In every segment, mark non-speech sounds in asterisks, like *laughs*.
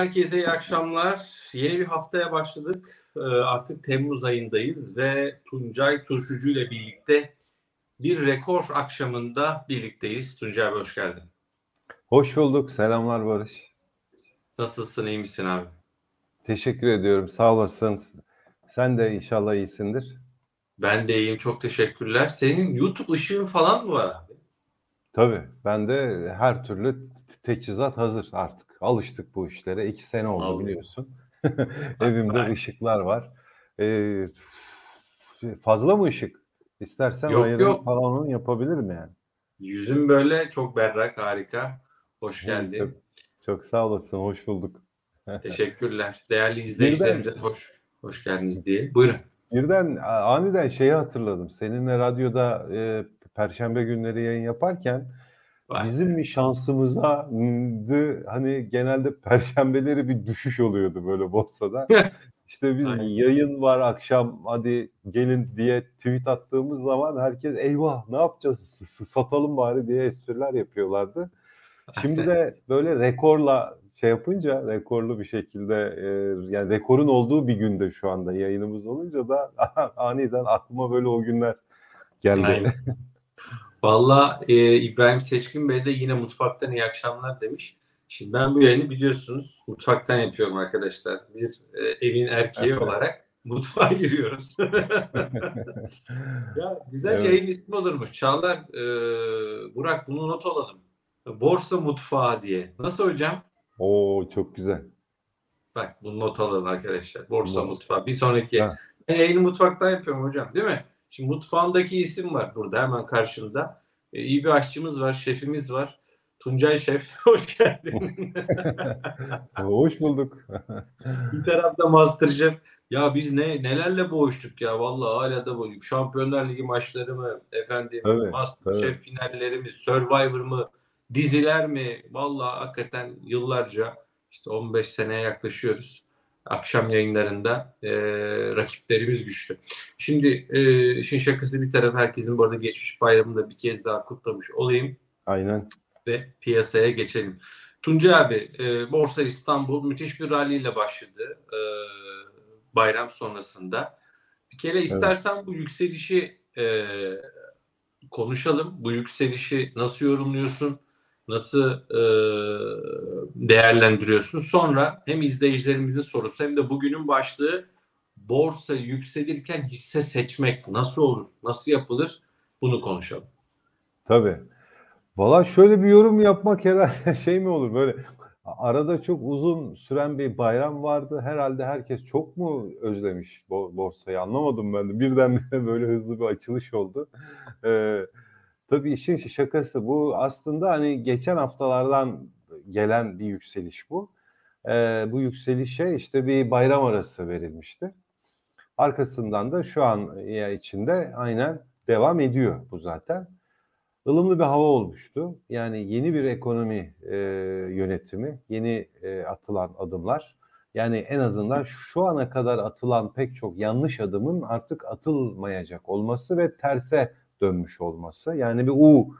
Herkese iyi akşamlar. Yeni bir haftaya başladık. Ee, artık Temmuz ayındayız ve Tuncay Turşucu ile birlikte bir rekor akşamında birlikteyiz. Tuncay abi hoş geldin. Hoş bulduk. Selamlar Barış. Nasılsın, iyi misin abi? Teşekkür ediyorum. Sağ olasın. Sen de inşallah iyisindir. Ben de iyiyim. Çok teşekkürler. Senin YouTube ışığın falan mı var abi? Tabii. Ben de her türlü teçhizat hazır artık. Alıştık bu işlere. İki sene oldu Aldım. biliyorsun. *laughs* Evimde Vay. ışıklar var. Ee, fazla mı ışık? İstersen Yok, yok. falan onu yapabilirim yani. Yüzün böyle çok berrak, harika. Hoş Çok, geldin. çok sağ olasın. Hoş bulduk. *laughs* Teşekkürler. Değerli izleyicilerimize hoş hoş geldiniz diye. Buyurun. Birden aniden şeyi hatırladım. Seninle radyoda e, Perşembe günleri yayın yaparken Vay. bizim bir şansımıza hani genelde Perşembeleri bir düşüş oluyordu böyle borsada. *laughs* İşte biz Aynen. yayın var akşam hadi gelin diye tweet attığımız zaman herkes eyvah ne yapacağız satalım bari diye espriler yapıyorlardı. Şimdi de böyle rekorla şey yapınca rekorlu bir şekilde e, yani rekorun olduğu bir günde şu anda yayınımız olunca da *laughs* aniden aklıma böyle o günler geldi. Aynen. *laughs* Valla e, İbrahim Seçkin Bey de yine mutfaktan iyi akşamlar demiş. Şimdi ben bu yayını biliyorsunuz mutfaktan yapıyorum arkadaşlar. Bir e, evin erkeği Evet. olarak mutfağa *laughs* giriyoruz. *laughs* ya güzel Evet. yayın ismi olurmuş. Çağlar, e, Burak bunu not alalım. Borsa mutfağı diye. Nasıl hocam? Oo çok güzel. Bak bunu not alın arkadaşlar. Borsa Tamam. mutfağı. Bir sonraki Ha. ben yayını mutfaktan yapıyorum hocam değil mi? Şimdi mutfağındaki isim var burada hemen karşımda. E, iyi bir aşçımız var, şefimiz var. Tuncay Şef, *laughs* hoş geldin. *laughs* Hoş bulduk. *laughs* bir tarafta Masterchef. Ya biz ne nelerle boğuştuk ya vallahi hala da boğuştuk. Şampiyonlar Ligi maçları mı, efendim Tabii, Masterchef finalleri mi, Survivor mı, diziler mi? Vallahi hakikaten yıllarca işte 15 seneye yaklaşıyoruz. Akşam yayınlarında e, rakiplerimiz güçlü. Şimdi e, işin şakası bir taraf herkesin bu arada geçmiş bayramını da bir kez daha kutlamış olayım Aynen. ve piyasaya geçelim. Tuncay abi, e, Borsa İstanbul müthiş bir rally ile başladı e, bayram sonrasında. Bir kere istersen bu yükselişi e, konuşalım. Bu yükselişi nasıl yorumluyorsun? Nasıl e, değerlendiriyorsun? Sonra hem izleyicilerimizin sorusu hem de bugünün başlığı borsa yükselirken hisse seçmek nasıl olur? Nasıl yapılır? Bunu konuşalım. Tabii. Valla şöyle bir yorum yapmak herhalde *laughs* şey mi olur böyle arada çok uzun süren bir bayram vardı. Herhalde herkes çok mu özlemiş bo- borsayı anlamadım ben de. Birdenbire böyle hızlı bir açılış oldu. Ee, tabii işin şakası bu aslında hani geçen haftalardan gelen bir yükseliş bu. Ee, bu yükselişe işte bir bayram arası verilmişti. Arkasından da şu an içinde aynen devam ediyor bu zaten ılımlı bir hava olmuştu. Yani yeni bir ekonomi e, yönetimi, yeni e, atılan adımlar. Yani en azından şu ana kadar atılan pek çok yanlış adımın artık atılmayacak olması ve terse dönmüş olması. Yani bir U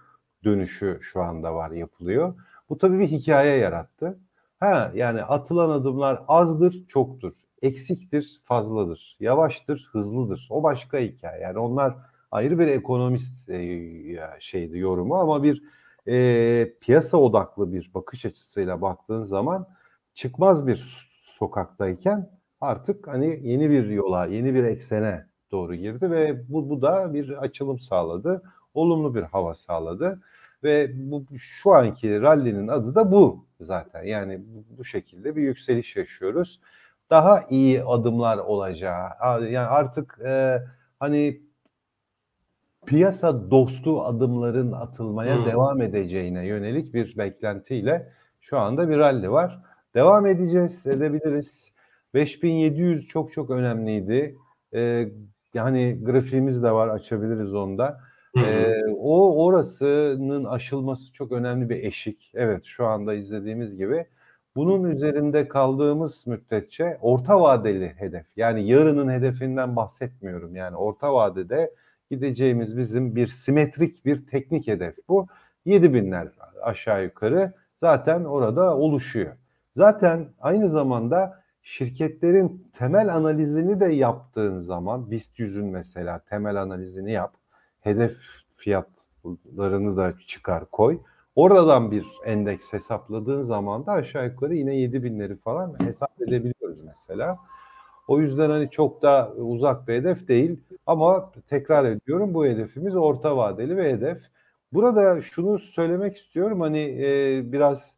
dönüşü şu anda var yapılıyor. Bu tabii bir hikaye yarattı. Ha yani atılan adımlar azdır, çoktur. Eksiktir, fazladır. Yavaştır, hızlıdır. O başka hikaye. Yani onlar ayrı bir ekonomist e, şeydi yorumu ama bir e, piyasa odaklı bir bakış açısıyla baktığın zaman çıkmaz bir sokaktayken artık hani yeni bir yola, yeni bir eksene doğru girdi ve bu, bu da bir açılım sağladı. Olumlu bir hava sağladı ve bu şu anki rallinin adı da bu zaten. Yani bu, bu şekilde bir yükseliş yaşıyoruz. Daha iyi adımlar olacağı, yani artık e, hani piyasa dostu adımların atılmaya Hmm. devam edeceğine yönelik bir beklentiyle şu anda bir rally var. Devam edeceğiz, edebiliriz. 5700 çok çok önemliydi. Ee, yani grafiğimiz de var, açabiliriz onda. Hı hı. Ee, o orasının aşılması çok önemli bir eşik. Evet, şu anda izlediğimiz gibi. Bunun üzerinde kaldığımız müddetçe orta vadeli hedef. Yani yarının hedefinden bahsetmiyorum. Yani orta vadede gideceğimiz bizim bir simetrik bir teknik hedef bu. 7000'ler aşağı yukarı zaten orada oluşuyor. Zaten aynı zamanda şirketlerin temel analizini de yaptığın zaman BIST 100'ün mesela temel analizini yap. Hedef fiyatlarını da çıkar koy. Oradan bir endeks hesapladığın zaman da aşağı yukarı yine 7000'leri falan hesap edebiliyoruz mesela. O yüzden hani çok da uzak bir hedef değil ama tekrar ediyorum bu hedefimiz orta vadeli bir hedef. Burada şunu söylemek istiyorum hani e, biraz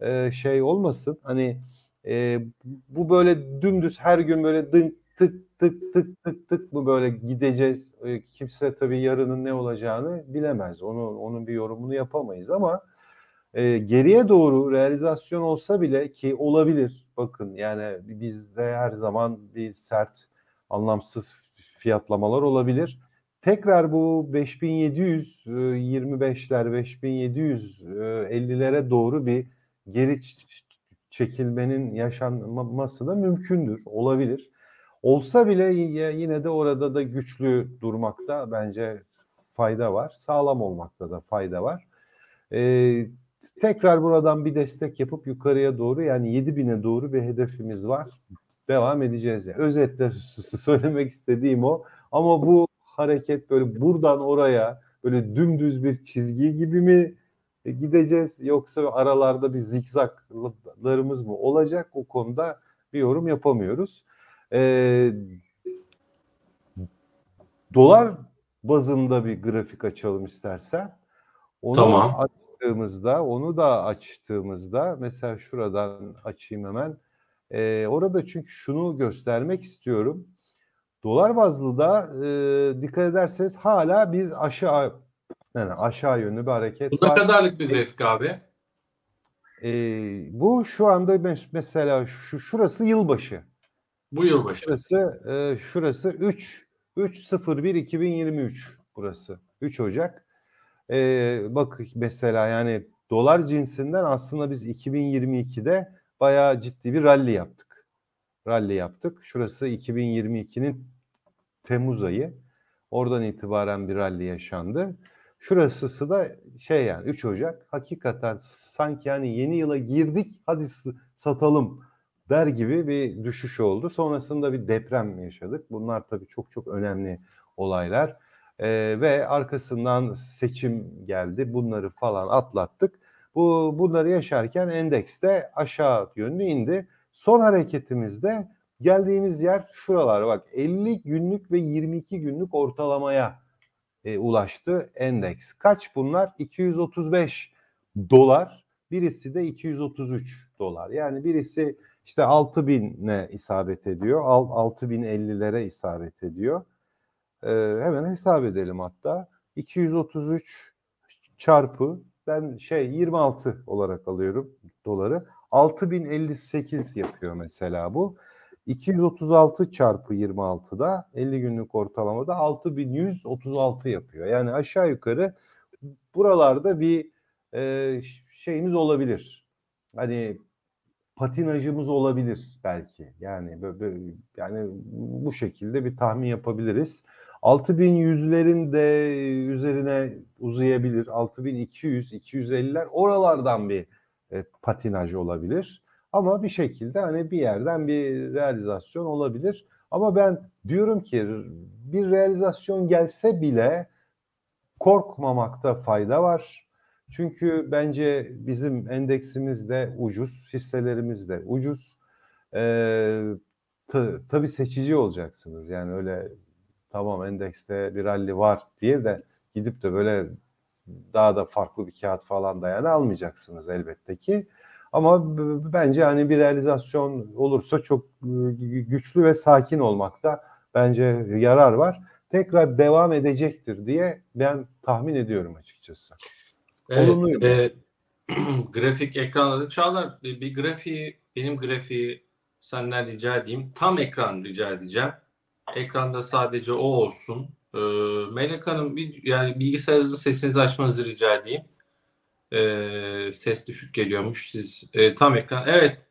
e, şey olmasın hani e, bu böyle dümdüz her gün böyle dın, tık tık tık tık tık mı böyle gideceğiz. E, kimse tabii yarının ne olacağını bilemez. Onu onun bir yorumunu yapamayız ama e, geriye doğru realizasyon olsa bile ki olabilir. Bakın yani bizde her zaman bir sert anlamsız fiyatlamalar olabilir. Tekrar bu 5725'ler 5750'lere doğru bir geri çekilmenin yaşanması da mümkündür, olabilir. Olsa bile yine de orada da güçlü durmakta bence fayda var. Sağlam olmakta da fayda var. Ee, tekrar buradan bir destek yapıp yukarıya doğru yani 7000'e doğru bir hedefimiz var. Devam edeceğiz. Yani. Özetle *laughs* söylemek istediğim o. Ama bu hareket böyle buradan oraya böyle dümdüz bir çizgi gibi mi gideceğiz yoksa aralarda bir zikzaklarımız mı olacak o konuda bir yorum yapamıyoruz. Ee, dolar bazında bir grafik açalım istersen. Onu tamam. açtığımızda, onu da açtığımızda mesela şuradan açayım hemen. Ee, orada çünkü şunu göstermek istiyorum. Dolar bazlı da e, dikkat ederseniz hala biz aşağı yani aşağı yönlü bir hareket Bu ne kadarlık bir grafik abi? E, bu şu anda mesela şu şurası yılbaşı. Bu yılbaşı. Şurası e, şurası 3 301 2023 burası. 3 Ocak. E, bak mesela yani dolar cinsinden aslında biz 2022'de bayağı ciddi bir rally yaptık. Rally yaptık. Şurası 2022'nin Temmuz ayı. Oradan itibaren bir rally yaşandı. Şurası da şey yani 3 Ocak hakikaten sanki yani yeni yıla girdik hadi satalım der gibi bir düşüş oldu. Sonrasında bir deprem yaşadık. Bunlar tabii çok çok önemli olaylar. Ee, ve arkasından seçim geldi. Bunları falan atlattık. Bu bunları yaşarken endeks de aşağı yönlü indi. Son hareketimizde geldiğimiz yer şuralar bak 50 günlük ve 22 günlük ortalamaya e, ulaştı endeks. Kaç bunlar? 235 dolar. Birisi de 233 dolar. Yani birisi işte 6000'e isabet ediyor. 6050'lere isabet ediyor. Ee, hemen hesap edelim hatta. 233 çarpı ben şey 26 olarak alıyorum doları. 6058 yapıyor mesela bu. 236 çarpı 26'da 50 günlük ortalamada 6136 yapıyor. Yani aşağı yukarı buralarda bir e, şeyimiz olabilir. Hani patinajımız olabilir belki. Yani böyle, yani bu şekilde bir tahmin yapabiliriz. 6100'lerin de üzerine uzayabilir. 6200, 250'ler oralardan bir e, patinaj olabilir. Ama bir şekilde hani bir yerden bir realizasyon olabilir. Ama ben diyorum ki bir realizasyon gelse bile korkmamakta fayda var. Çünkü bence bizim endeksimiz de ucuz, hisselerimiz de ucuz. Ee, tabii seçici olacaksınız. Yani öyle tamam endekste bir rally var diye de gidip de böyle daha da farklı bir kağıt falan da yani almayacaksınız elbette ki. Ama bence hani bir realizasyon olursa çok güçlü ve sakin olmakta bence yarar var. Tekrar devam edecektir diye ben tahmin ediyorum açıkçası. Evet, e, *clears throat* grafik ekranları Çağlar bir grafiği benim grafiği senden rica edeyim. Tam ekran rica edeceğim. Ekranda sadece o olsun. E, Melek Hanım bir, yani bilgisayarınızın sesinizi açmanızı rica edeyim. E, ses düşük geliyormuş. Siz e, tam ekran. Evet.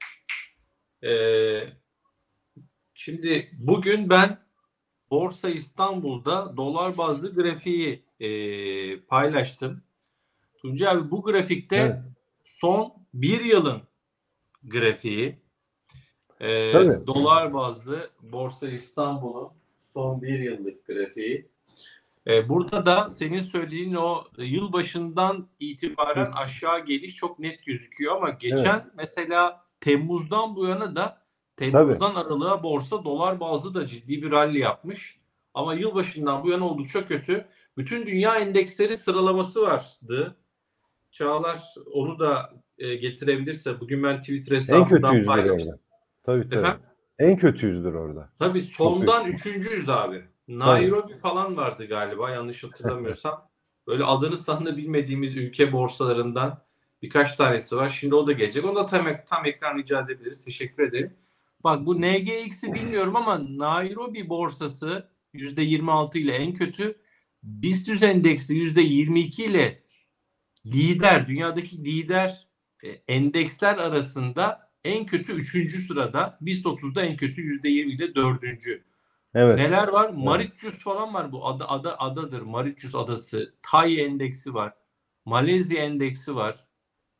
E, şimdi bugün ben Borsa İstanbul'da dolar bazlı grafiği e, paylaştım. Tuncay abi bu grafikte evet. son bir yılın grafiği. Tabii. dolar bazlı Borsa İstanbul'un son bir yıllık grafiği. Ee, burada da senin söylediğin o yılbaşından itibaren aşağı geliş çok net gözüküyor ama geçen mesela Temmuz'dan bu yana da Temmuz'dan aralığa borsa dolar bazlı da ciddi bir rally yapmış. Ama yılbaşından bu yana oldukça kötü. Bütün dünya endeksleri sıralaması vardı. Çağlar onu da e, getirebilirse bugün ben Twitter En hesabından paylaştım. Tabii tabii. Efendim? En kötü yüzdür orada. Tabii sondan üçüncüyüz abi. Nairobi falan vardı galiba yanlış hatırlamıyorsam. *laughs* Böyle adını sanını bilmediğimiz ülke borsalarından birkaç tanesi var. Şimdi o da gelecek. Onu da tam, tam ekran rica edebiliriz. Teşekkür ederim. Bak bu NGX'i bilmiyorum ama Nairobi borsası %26 ile en kötü. BIST 100 endeksi %22 ile lider, dünyadaki lider e, endeksler arasında en kötü 3. sırada. BIST 30'da en kötü %20 ile 4. Evet. Neler var? Mauritius falan var bu. Ada, ada adadır. Mauritius adası. Tay endeksi var. Malezya endeksi var.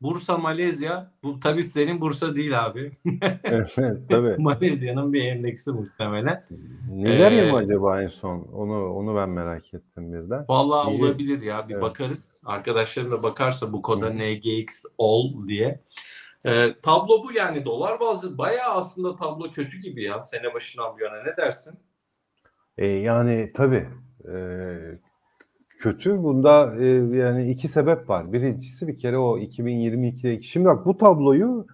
Bursa Malezya. Bu tabii senin Bursa değil abi. *laughs* evet tabii. *laughs* Malezya'nın bir endeksi muhtemelen. Nijerya Ee, mı acaba en son? Onu onu ben merak ettim birden. Vallahi İyi. olabilir ya. Bir Evet. bakarız. Arkadaşlarım da bakarsa bu koda. NGX all diye. Ee, tablo bu yani dolar bazlı bayağı aslında tablo kötü gibi ya sene başından bu yana ne dersin? E, yani tabii e, kötü. Bunda e, yani iki sebep var. Birincisi bir kere o 2022'deki. Şimdi bak bu tabloyu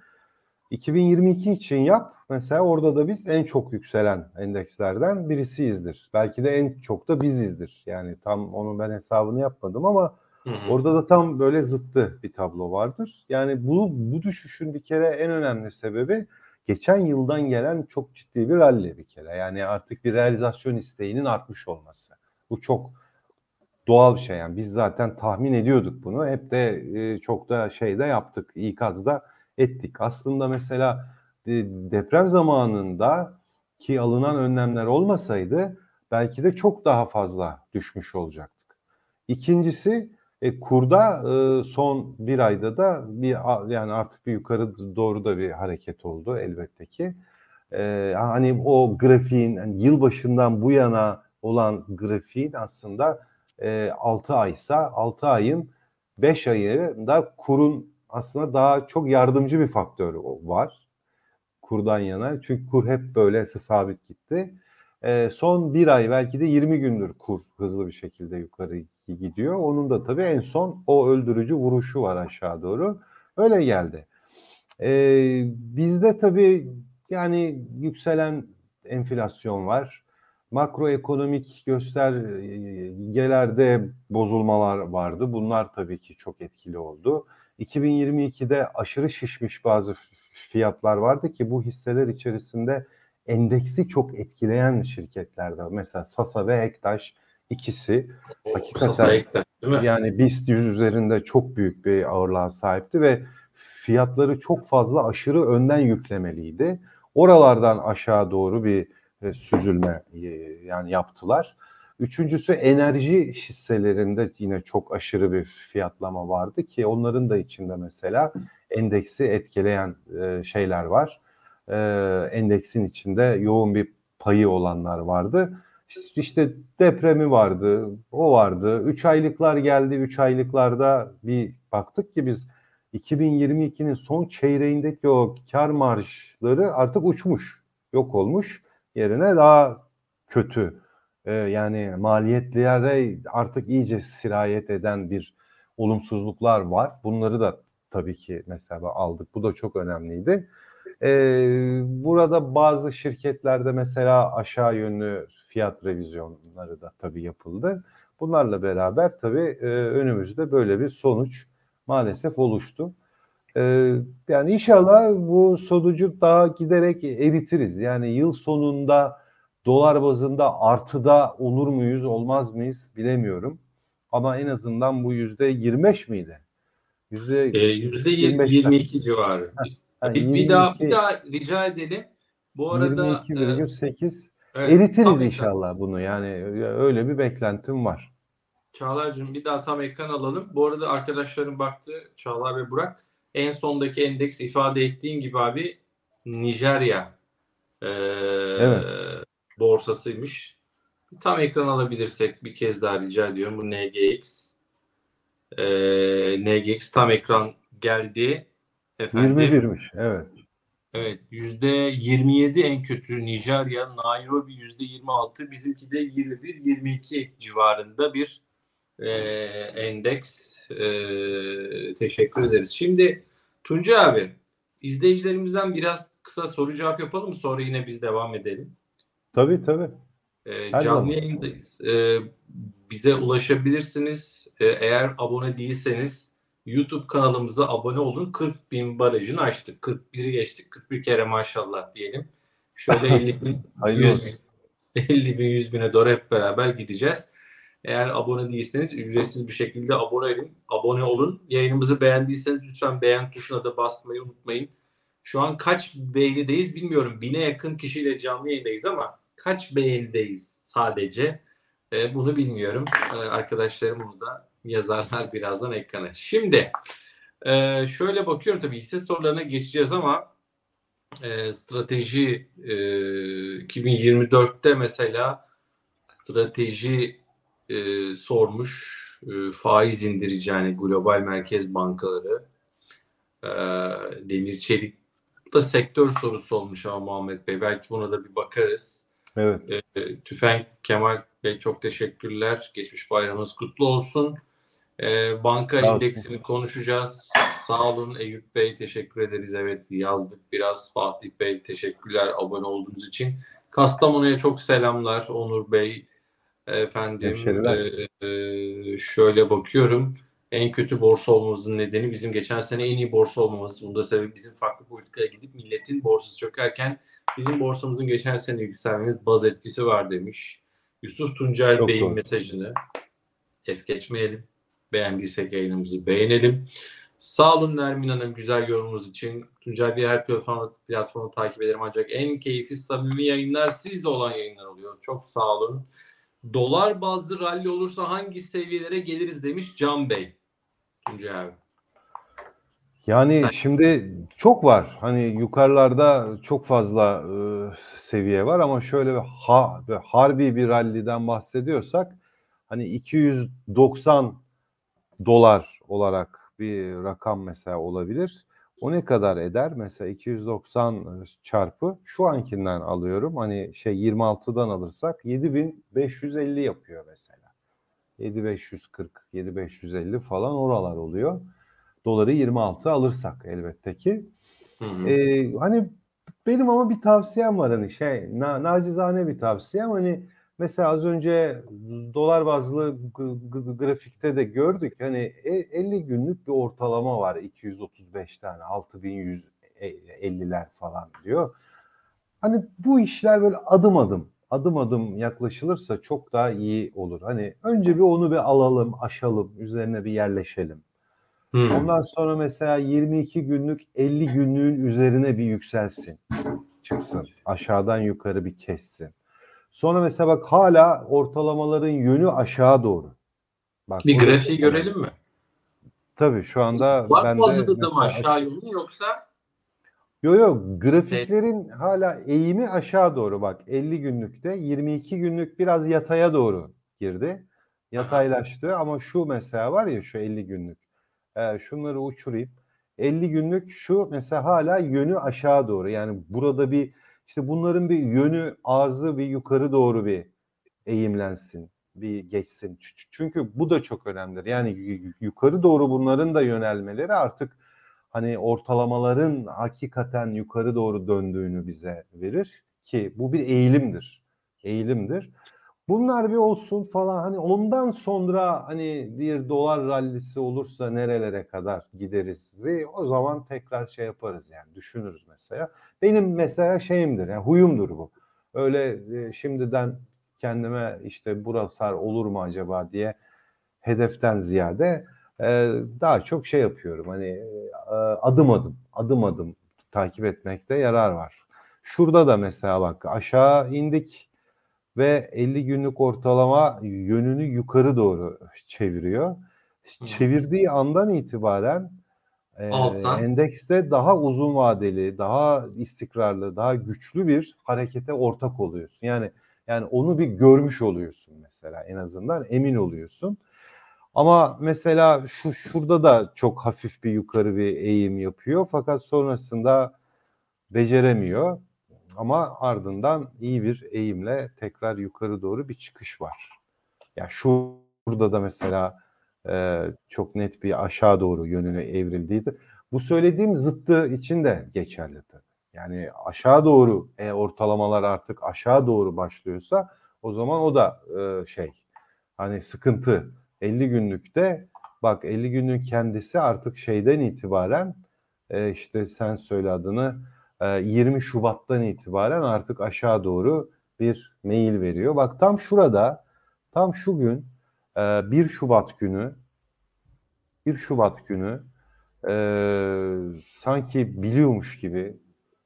2022 için yap. Mesela orada da biz en çok yükselen endekslerden birisiyizdir. Belki de en çok da bizizdir. Yani tam onun ben hesabını yapmadım ama Hı hı. Orada da tam böyle zıttı bir tablo vardır. Yani bu bu düşüşün bir kere en önemli sebebi geçen yıldan gelen çok ciddi bir rally bir kere. Yani artık bir realizasyon isteğinin artmış olması. Bu çok doğal bir şey. Yani biz zaten tahmin ediyorduk bunu. Hep de e, çok da şeyde yaptık. ikazda ettik. Aslında mesela e, deprem zamanında ki alınan önlemler olmasaydı belki de çok daha fazla düşmüş olacaktık. İkincisi e, kurda e, son bir ayda da bir yani artık bir yukarı doğru da bir hareket oldu elbette ki. E, hani o grafiğin yani yılbaşından bu yana olan grafiğin aslında e, 6 aysa 6 ayın 5 ayında kurun aslında daha çok yardımcı bir faktör var kurdan yana. Çünkü kur hep böyle sabit gitti. E, son bir ay belki de 20 gündür kur hızlı bir şekilde yukarı gidiyor. Onun da tabii en son o öldürücü vuruşu var aşağı doğru. Öyle geldi. E, bizde tabii yani yükselen enflasyon var. Makroekonomik göstergelerde bozulmalar vardı. Bunlar tabii ki çok etkili oldu. 2022'de aşırı şişmiş bazı fiyatlar vardı ki bu hisseler içerisinde endeksi çok etkileyen şirketler de var. Mesela Sasa ve Ektaş ikisi O Hakikaten. Ektaş, değil mi? yani BIST 100 üzerinde çok büyük bir ağırlığa sahipti ve fiyatları çok fazla aşırı önden yüklemeliydi. Oralardan aşağı doğru bir e, süzülme e, yani yaptılar. Üçüncüsü enerji hisselerinde yine çok aşırı bir fiyatlama vardı ki onların da içinde mesela endeksi etkileyen e, şeyler var. E, endeksin içinde yoğun bir payı olanlar vardı. İşte depremi vardı, o vardı. 3 aylıklar geldi. 3 aylıklarda bir baktık ki biz 2022'nin son çeyreğindeki o kar marjları artık uçmuş, yok olmuş. Yerine daha kötü e, yani maliyetlere artık iyice sirayet eden bir olumsuzluklar var. Bunları da tabii ki mesela aldık. Bu da çok önemliydi. E, burada bazı şirketlerde mesela aşağı yönlü fiyat revizyonları da tabii yapıldı. Bunlarla beraber tabii e, önümüzde böyle bir sonuç maalesef oluştu. E, yani inşallah bu sonucu daha giderek eritiriz. Yani yıl sonunda dolar bazında artıda olur muyuz olmaz mıyız bilemiyorum. Ama en azından bu yüzde 25 miydi? Yüzde Ee, Yüzde 25'ler. 22 civarı. Yani bir, bir daha 22 bir daha rica edelim. Bu arada e, 22,8 evet, eritiriz tam ekran. inşallah bunu. Yani öyle bir beklentim var. Çağlar'cığım bir daha tam ekran alalım. Bu arada arkadaşlarım baktı Çağlar ve Burak. En sondaki endeks ifade ettiğin gibi abi Nijerya e, Evet. borsasıymış. Tam ekran alabilirsek bir kez daha rica ediyorum. Bu NGX. E, NGX tam ekran geldi. Efendim. 21'miş. Evet. Evet yüzde 27 en kötü Nijerya, Nairobi yüzde 26, bizimki de 21-22 civarında bir e, endeks. E, teşekkür ederiz. Şimdi Tunca abi izleyicilerimizden biraz kısa soru cevap yapalım? Sonra yine biz devam edelim. Tabii tabii. E, canlı zaman. yayındayız. E, bize ulaşabilirsiniz. E, eğer abone değilseniz YouTube kanalımıza abone olun. 40 bin barajını açtık. 41'i geçtik. 41 kere maşallah diyelim. Şöyle 50 bin, *laughs* Hayırlı 100 olsun. bin, 50 bin, 100 bine doğru hep beraber gideceğiz. Eğer abone değilseniz ücretsiz bir şekilde abone olun. Abone olun. Yayınımızı beğendiyseniz lütfen beğen tuşuna da basmayı unutmayın. Şu an kaç beğenideyiz bilmiyorum. Bine yakın kişiyle canlı yayındayız ama kaç beğenideyiz sadece e, bunu bilmiyorum. E, arkadaşlarım bunu da yazarlar birazdan ekrana. Şimdi e, şöyle bakıyorum tabii hisse sorularına geçeceğiz ama e, strateji e, 2024'te mesela strateji e, sormuş e, faiz indireceğini global merkez bankaları e, demir çelik bu da sektör sorusu olmuş ama Muhammed Bey belki buna da bir bakarız. Evet. E, Tüfenk Kemal Bey çok teşekkürler. Geçmiş bayramınız kutlu olsun. E, banka Sağ olsun. indeksini konuşacağız. Sağ olun Eyüp Bey teşekkür ederiz. Evet yazdık biraz. Fatih Bey teşekkürler abone olduğunuz için. Kastamonu'ya çok selamlar Onur Bey. Efendim e, e, şöyle bakıyorum. En kötü borsa olmamızın nedeni bizim geçen sene en iyi borsa olmamız. Bunda sebebi bizim farklı politikaya gidip milletin borsası çökerken bizim borsamızın geçen sene yükselmemiz baz etkisi var demiş. Yusuf Tuncel Çok Bey'in doğru. mesajını es geçmeyelim. Beğendiysek yayınımızı beğenelim. Sağ olun Nermin Hanım güzel yorumunuz için. Tuncel bir her platformu, platformu takip ederim ancak en keyifli samimi yayınlar sizle olan yayınlar oluyor. Çok sağ olun. Dolar bazlı rally olursa hangi seviyelere geliriz demiş Can Bey. Tuncay abi. Yani Sen- şimdi çok var. Hani yukarılarda çok fazla e, seviye var ama şöyle bir ha, bir harbi bir ralliden bahsediyorsak hani 290 dolar olarak bir rakam mesela olabilir. O ne kadar eder? Mesela 290 çarpı şu ankinden alıyorum. Hani şey 26'dan alırsak 7550 yapıyor mesela. 7540, 7550 falan oralar oluyor. Doları 26 alırsak elbette ki. Hı hı. Ee, hani benim ama bir tavsiyem var hani şey na, nacizane bir tavsiyem hani mesela az önce dolar bazlı grafikte de gördük hani e- 50 günlük bir ortalama var 235 tane 6150'ler falan diyor. Hani bu işler böyle adım adım adım adım yaklaşılırsa çok daha iyi olur. Hani önce bir onu bir alalım, aşalım, üzerine bir yerleşelim. Hı. Ondan sonra mesela 22 günlük 50 günlüğün üzerine bir yükselsin. Çıksın. Aşağıdan yukarı bir kessin. Sonra mesela bak hala ortalamaların yönü aşağı doğru. Bak Bir grafiği önemli. görelim mi? Tabii şu anda Var ben bazlı da mı aşağı yolun yoksa Yo yo grafiklerin hala eğimi aşağı doğru bak 50 günlükte 22 günlük biraz yataya doğru girdi. Yataylaştı ama şu mesela var ya şu 50 günlük. Ee, şunları uçurayım. 50 günlük şu mesela hala yönü aşağı doğru. Yani burada bir işte bunların bir yönü ağzı bir yukarı doğru bir eğimlensin. Bir geçsin. Çünkü bu da çok önemlidir. Yani yu- yukarı doğru bunların da yönelmeleri artık hani ortalamaların hakikaten yukarı doğru döndüğünü bize verir ki bu bir eğilimdir. Eğilimdir. Bunlar bir olsun falan hani ondan sonra hani bir dolar rallisi olursa nerelere kadar gideriz o zaman tekrar şey yaparız yani düşünürüz mesela. Benim mesela şeyimdir yani huyumdur bu. Öyle e, şimdiden kendime işte burası olur mu acaba diye hedeften ziyade e, daha çok şey yapıyorum hani e, adım adım adım adım takip etmekte yarar var. Şurada da mesela bak aşağı indik ve 50 günlük ortalama yönünü yukarı doğru çeviriyor. Hı. Çevirdiği andan itibaren e, endekste daha uzun vadeli, daha istikrarlı, daha güçlü bir harekete ortak oluyorsun. Yani yani onu bir görmüş oluyorsun mesela en azından emin oluyorsun. Ama mesela şu şurada da çok hafif bir yukarı bir eğim yapıyor fakat sonrasında beceremiyor. Ama ardından iyi bir eğimle tekrar yukarı doğru bir çıkış var. Ya şurada da mesela e, çok net bir aşağı doğru yönüne evrildiydi. Bu söylediğim zıttı için de geçerli. Yani aşağı doğru e, ortalamalar artık aşağı doğru başlıyorsa o zaman o da e, şey hani sıkıntı 50 günlükte bak 50 günün kendisi artık şeyden itibaren e, işte sen söyle adını 20 Şubat'tan itibaren artık aşağı doğru bir mail veriyor. Bak tam şurada tam şu gün e, 1 Şubat günü 1 Şubat günü e, sanki biliyormuş gibi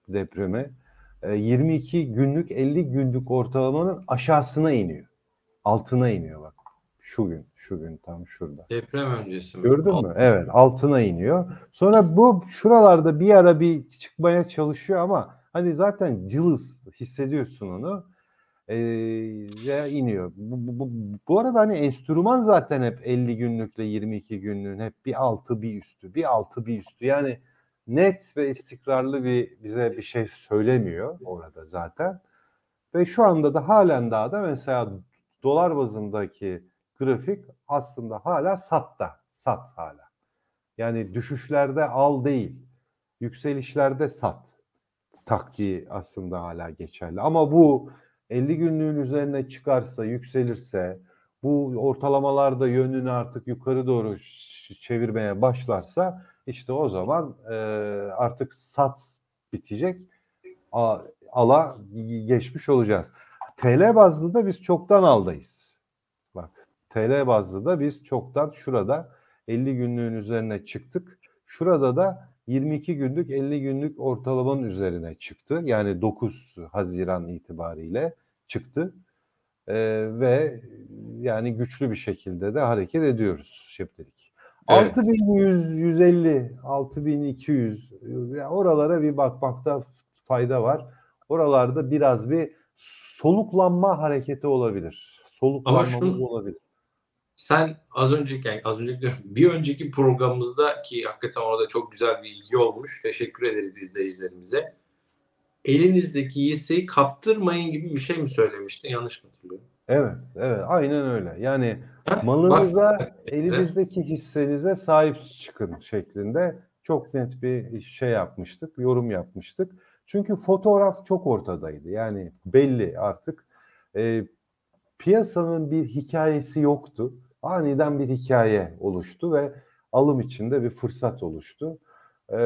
depremi e, 22 günlük 50 günlük ortalamanın aşağısına iniyor. Altına iniyor bak. Şu gün, şu gün tam şurada. Deprem öncesi mi? Gördün Alt- mü? Evet, altına iniyor. Sonra bu şuralarda bir ara bir çıkmaya çalışıyor ama hani zaten cılız hissediyorsun onu. Ee, ve iniyor. Bu, bu, bu, bu arada hani enstrüman zaten hep 50 günlükle 22 günlüğün hep bir altı bir üstü, bir altı bir üstü. Yani net ve istikrarlı bir bize bir şey söylemiyor orada zaten. Ve şu anda da halen daha da mesela dolar bazındaki grafik aslında hala satta. Sat hala. Yani düşüşlerde al değil. Yükselişlerde sat. Taktiği aslında hala geçerli. Ama bu 50 günlüğün üzerine çıkarsa, yükselirse, bu ortalamalarda yönünü artık yukarı doğru çevirmeye başlarsa işte o zaman e, artık sat bitecek. A- ala geçmiş olacağız. TL bazlı da biz çoktan aldayız. TL bazlı da biz çoktan şurada 50 günlüğün üzerine çıktık. Şurada da 22 günlük 50 günlük ortalamanın üzerine çıktı. Yani 9 Haziran itibariyle çıktı. Ee, ve yani güçlü bir şekilde de hareket ediyoruz şimdilik. Evet. 6100, 150, 6200 ya oralara bir bakmakta fayda var. Oralarda biraz bir soluklanma hareketi olabilir. Soluklanmamız şunu- olabilir. Sen az önceki, yani az önceki diyorum, bir önceki programımızda ki hakikaten orada çok güzel bir ilgi olmuş. Teşekkür ederiz izleyicilerimize. Elinizdeki hisseyi kaptırmayın gibi bir şey mi söylemiştin? Yanlış mı hatırlıyorum? Evet, evet, aynen öyle. Yani Ha? malınıza, Bak- elinizdeki hissenize sahip çıkın şeklinde çok net bir şey yapmıştık, yorum yapmıştık. Çünkü fotoğraf çok ortadaydı. Yani belli artık. Ee, piyasanın bir hikayesi yoktu. Aniden bir hikaye oluştu ve alım içinde bir fırsat oluştu. Ee,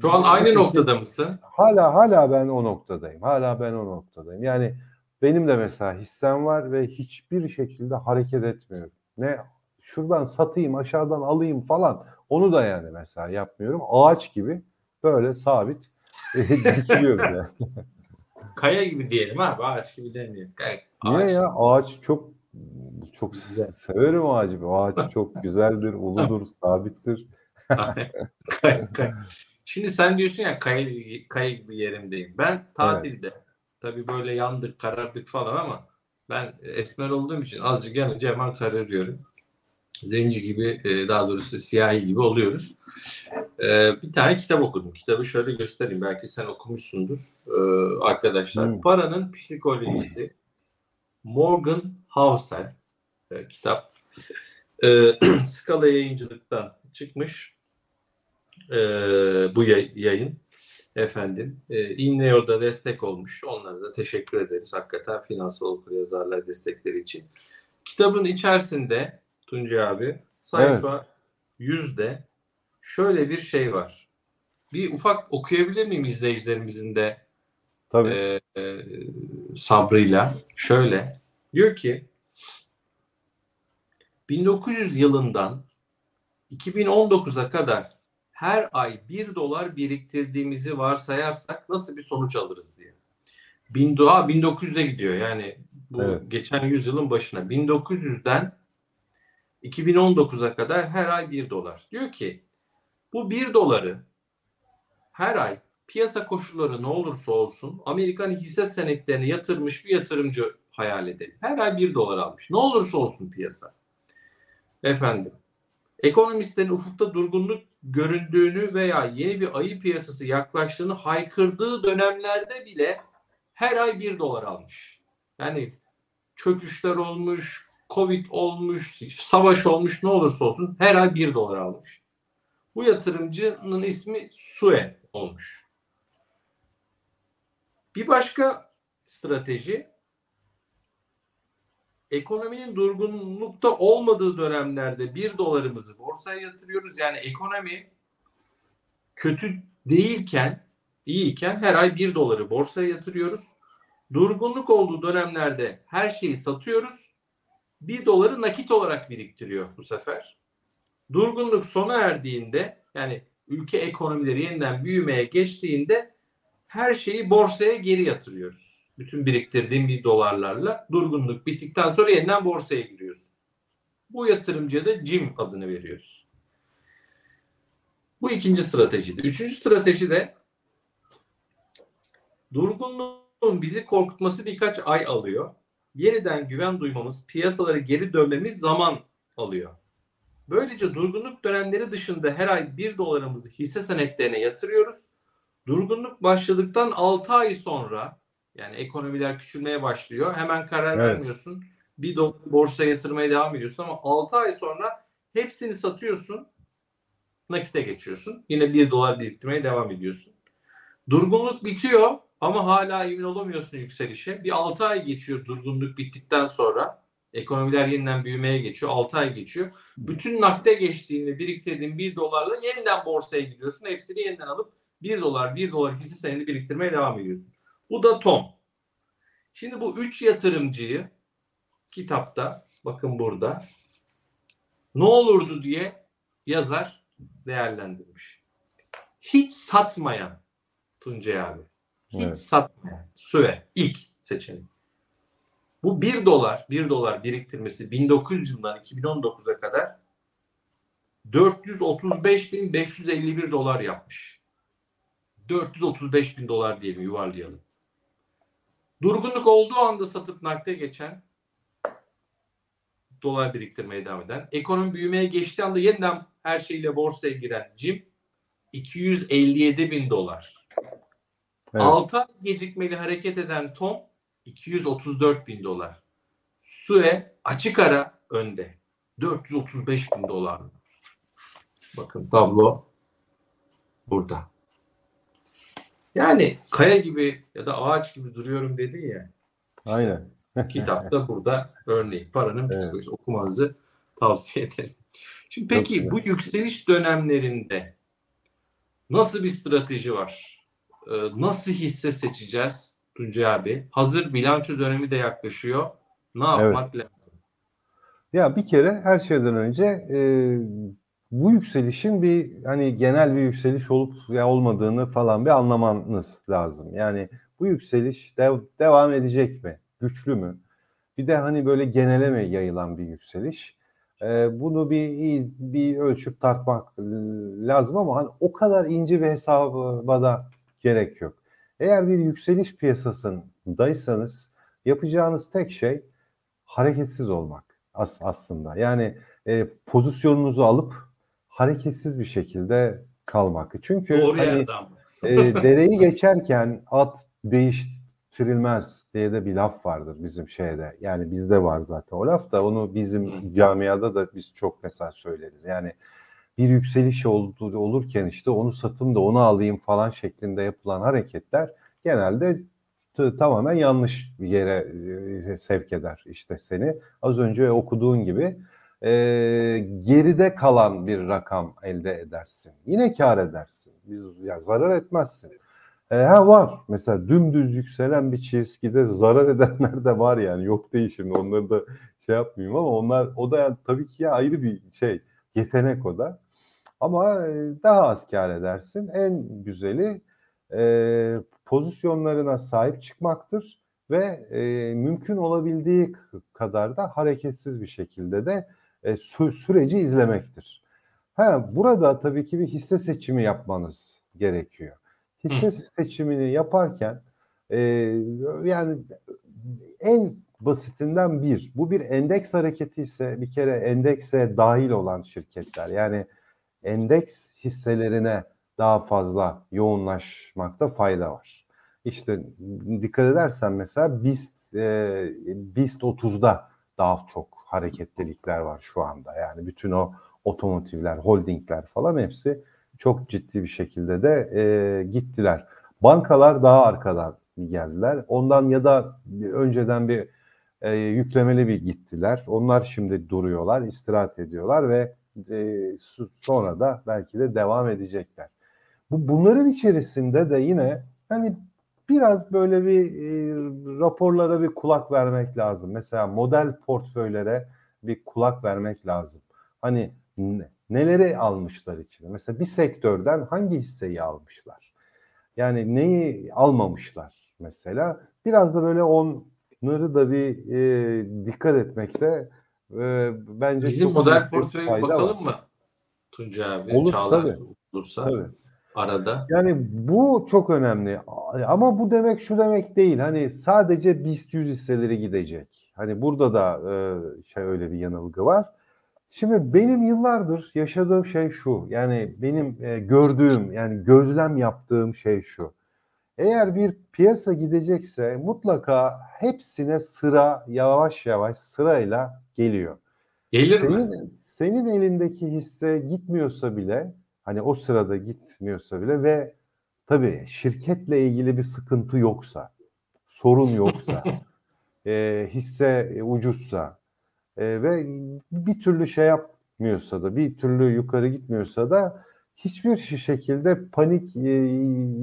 Şu an aynı noktada mısın? Hala hala ben o noktadayım. Hala ben o noktadayım. Yani benim de mesela hissem var ve hiçbir şekilde hareket etmiyorum. Ne şuradan satayım, aşağıdan alayım falan. Onu da yani mesela yapmıyorum. Ağaç gibi böyle sabit *laughs* dikiliyorum yani. Kaya gibi diyelim abi. Ağaç gibi demeyelim. Niye ağaç. ya? Ağaç çok çok Güzel. severim ağacı. O ağaç çok *laughs* güzeldir, uludur, sabittir. Şimdi sen diyorsun ya kaya, kaya gibi yerimdeyim. Ben tatilde tabii böyle yandık karardık falan ama ben esmer olduğum için azıcık yanınca hemen kararıyorum. Zenci gibi e, daha doğrusu siyahi gibi oluyoruz. E, bir tane kitap okudum. Kitabı şöyle göstereyim. Belki sen okumuşsundur e, arkadaşlar. Hmm. Paranın Psikolojisi. Morgan Housel e, kitap. E, *clears throat* Skala yayıncılıktan çıkmış e, bu yay- yayın efendim. E, İnneyor'da destek olmuş. Onlara da teşekkür ederiz. Hakikaten finansal okuryazarlar destekleri için. Kitabın içerisinde Tuncay abi sayfa 100'de şöyle bir şey var. Bir ufak okuyabilir miyim izleyicilerimizin de Tabii. e, e, sabrıyla. Şöyle diyor ki 1900 yılından 2019'a kadar her ay 1 dolar biriktirdiğimizi varsayarsak nasıl bir sonuç alırız diye. Bin doğa 1900'e gidiyor yani bu Evet. geçen yüzyılın başına 1900'den 2019'a kadar her ay 1 dolar. Diyor ki Bu 1 doları her ay piyasa koşulları ne olursa olsun Amerikan hisse senetlerine yatırmış bir yatırımcı hayal edelim. Her ay 1 dolar almış. Ne olursa olsun piyasa. Efendim ekonomistlerin ufukta durgunluk göründüğünü veya yeni bir ayı piyasası yaklaştığını haykırdığı dönemlerde bile her ay 1 dolar almış. Yani çöküşler olmuş, Covid olmuş, savaş olmuş ne olursa olsun her ay 1 dolar almış. Bu yatırımcının ismi Sue olmuş. Bir başka strateji ekonominin durgunlukta olmadığı dönemlerde 1 dolarımızı borsaya yatırıyoruz. Yani ekonomi kötü değilken, iyiyken her ay 1 doları borsaya yatırıyoruz. Durgunluk olduğu dönemlerde her şeyi satıyoruz. 1 doları nakit olarak biriktiriyor bu sefer. Durgunluk sona erdiğinde yani ülke ekonomileri yeniden büyümeye geçtiğinde her şeyi borsaya geri yatırıyoruz. Bütün biriktirdiğim bir dolarlarla durgunluk bittikten sonra yeniden borsaya giriyorsun. Bu yatırımcıya da CIM adını veriyoruz. Bu ikinci stratejiydi. Üçüncü strateji de durgunluğun bizi korkutması birkaç ay alıyor. Yeniden güven duymamız, piyasalara geri dönmemiz zaman alıyor. Böylece durgunluk dönemleri dışında her ay 1 dolarımızı hisse senetlerine yatırıyoruz. Durgunluk başladıktan 6 ay sonra yani ekonomiler küçülmeye başlıyor. Hemen karar Evet. vermiyorsun. Bir borsaya yatırmaya devam ediyorsun ama 6 ay sonra hepsini satıyorsun. Nakite geçiyorsun. Yine 1 dolar biriktirmeye devam ediyorsun. Durgunluk bitiyor ama hala emin olamıyorsun yükselişe. Bir 6 ay geçiyor durgunluk bittikten sonra. Ekonomiler yeniden büyümeye geçiyor. 6 ay geçiyor. Bütün nakde geçtiğinde biriktirdiğin 1 dolarla yeniden borsaya gidiyorsun. Hepsini yeniden alıp 1 dolar 1 dolar hisse senedi biriktirmeye devam ediyorsun. Bu da Tom. Şimdi bu üç yatırımcıyı kitapta bakın burada ne olurdu diye yazar değerlendirmiş. Hiç satmayan Tuncay abi. Hiç Evet. satmayan. Süre ilk seçenek. Bu 1 dolar, 1 dolar biriktirmesi 1900 yılından 2019'a kadar 435.551 dolar yapmış. 435 bin dolar diyelim yuvarlayalım. Durgunluk olduğu anda satıp nakde geçen dolar biriktirmeye devam eden, ekonomi büyümeye geçtiği anda yeniden her şeyle borsaya giren Jim 257 bin dolar. Evet. 6 ay gecikmeli hareket eden Tom 234 bin dolar. Sue açık ara önde. 435 bin dolar. Bakın tablo burada. Yani kaya gibi ya da ağaç gibi duruyorum dedin ya. Aynen. Kitapta *laughs* burada örneği. Paranın Evet. psikolojisi okumanızı tavsiye ederim. Şimdi Çok peki güzel. bu yükseliş dönemlerinde nasıl bir strateji var? Ee, Nasıl hisse seçeceğiz Tuncay abi? Hazır bilanço dönemi de yaklaşıyor. Ne yapmak lazım? Ya bir kere her şeyden önce e, bu yükselişin bir hani genel bir yükseliş olup ya olmadığını falan bir anlamanız lazım. Yani bu yükseliş dev- devam edecek mi? Güçlü mü? Bir de hani böyle genele mi yayılan bir yükseliş? E, bunu bir bir ölçüp tartmak lazım ama hani o kadar ince bir hesaba da gerek yok. Eğer bir yükseliş piyasasındaysanız yapacağınız tek şey hareketsiz olmak as- aslında. Yani e, pozisyonunuzu alıp hareketsiz bir şekilde kalmak. Çünkü Doğru hani, e, dereyi geçerken at değiştirilmez diye de bir laf vardır bizim şeyde. Yani bizde var zaten o laf da onu bizim camiada da biz çok mesela söyleriz. Yani bir yükseliş oldu, olurken işte onu satayım da onu alayım falan şeklinde yapılan hareketler genelde tamamen yanlış bir yere e, sevk eder işte seni. Az önce okuduğun gibi e, geride kalan bir rakam elde edersin. Yine kar edersin. Biz, ya zarar etmezsin. E, ha var. Mesela dümdüz yükselen bir çizgide zarar edenler de var yani. Yok değil şimdi onları da şey yapmayayım ama onlar o da yani tabii ki ya ayrı bir şey. Yetenek o da. Ama e, daha az kar edersin. En güzeli e, pozisyonlarına sahip çıkmaktır ve e, mümkün olabildiği kadar da hareketsiz bir şekilde de e, sü- süreci izlemektir. Ha, burada tabii ki bir hisse seçimi yapmanız gerekiyor. Hisse seçimini yaparken e, yani en basitinden bir, bu bir endeks hareketi ise bir kere endekse dahil olan şirketler yani endeks hisselerine daha fazla yoğunlaşmakta fayda var. İşte dikkat edersen mesela BIST, e, BIST 30'da daha çok hareketlilikler var şu anda. Yani bütün o otomotivler, holdingler falan hepsi çok ciddi bir şekilde de e, gittiler. Bankalar daha arkadan geldiler. Ondan ya da önceden bir e, yüklemeli bir gittiler. Onlar şimdi duruyorlar, istirahat ediyorlar ve e, sonra da belki de devam edecekler. Bu bunların içerisinde de yine hani biraz böyle bir e, raporlara bir kulak vermek lazım. Mesela model portföylere bir kulak vermek lazım. Hani neleri almışlar içine? Mesela bir sektörden hangi hisseyi almışlar? Yani neyi almamışlar mesela? Biraz da böyle onları da bir e, dikkat etmekte e, bence Bizim model portföye bakalım var. mı? Tuncay abi, Olur, Çağlar tabii. olursa Tabii. Arada. Yani bu çok önemli. Ama bu demek şu demek değil. Hani sadece BIST 100 hisseleri gidecek. Hani burada da e, şey öyle bir yanılgı var. Şimdi benim yıllardır yaşadığım şey şu. Yani benim e, gördüğüm yani gözlem yaptığım şey şu. Eğer bir piyasa gidecekse mutlaka hepsine sıra yavaş yavaş sırayla geliyor. Gelir senin, mi? Senin elindeki hisse gitmiyorsa bile hani o sırada gitmiyorsa bile ve tabii şirketle ilgili bir sıkıntı yoksa, sorun yoksa, *laughs* e, hisse ucuzsa e, ve bir türlü şey yapmıyorsa da, bir türlü yukarı gitmiyorsa da hiçbir şekilde panik e,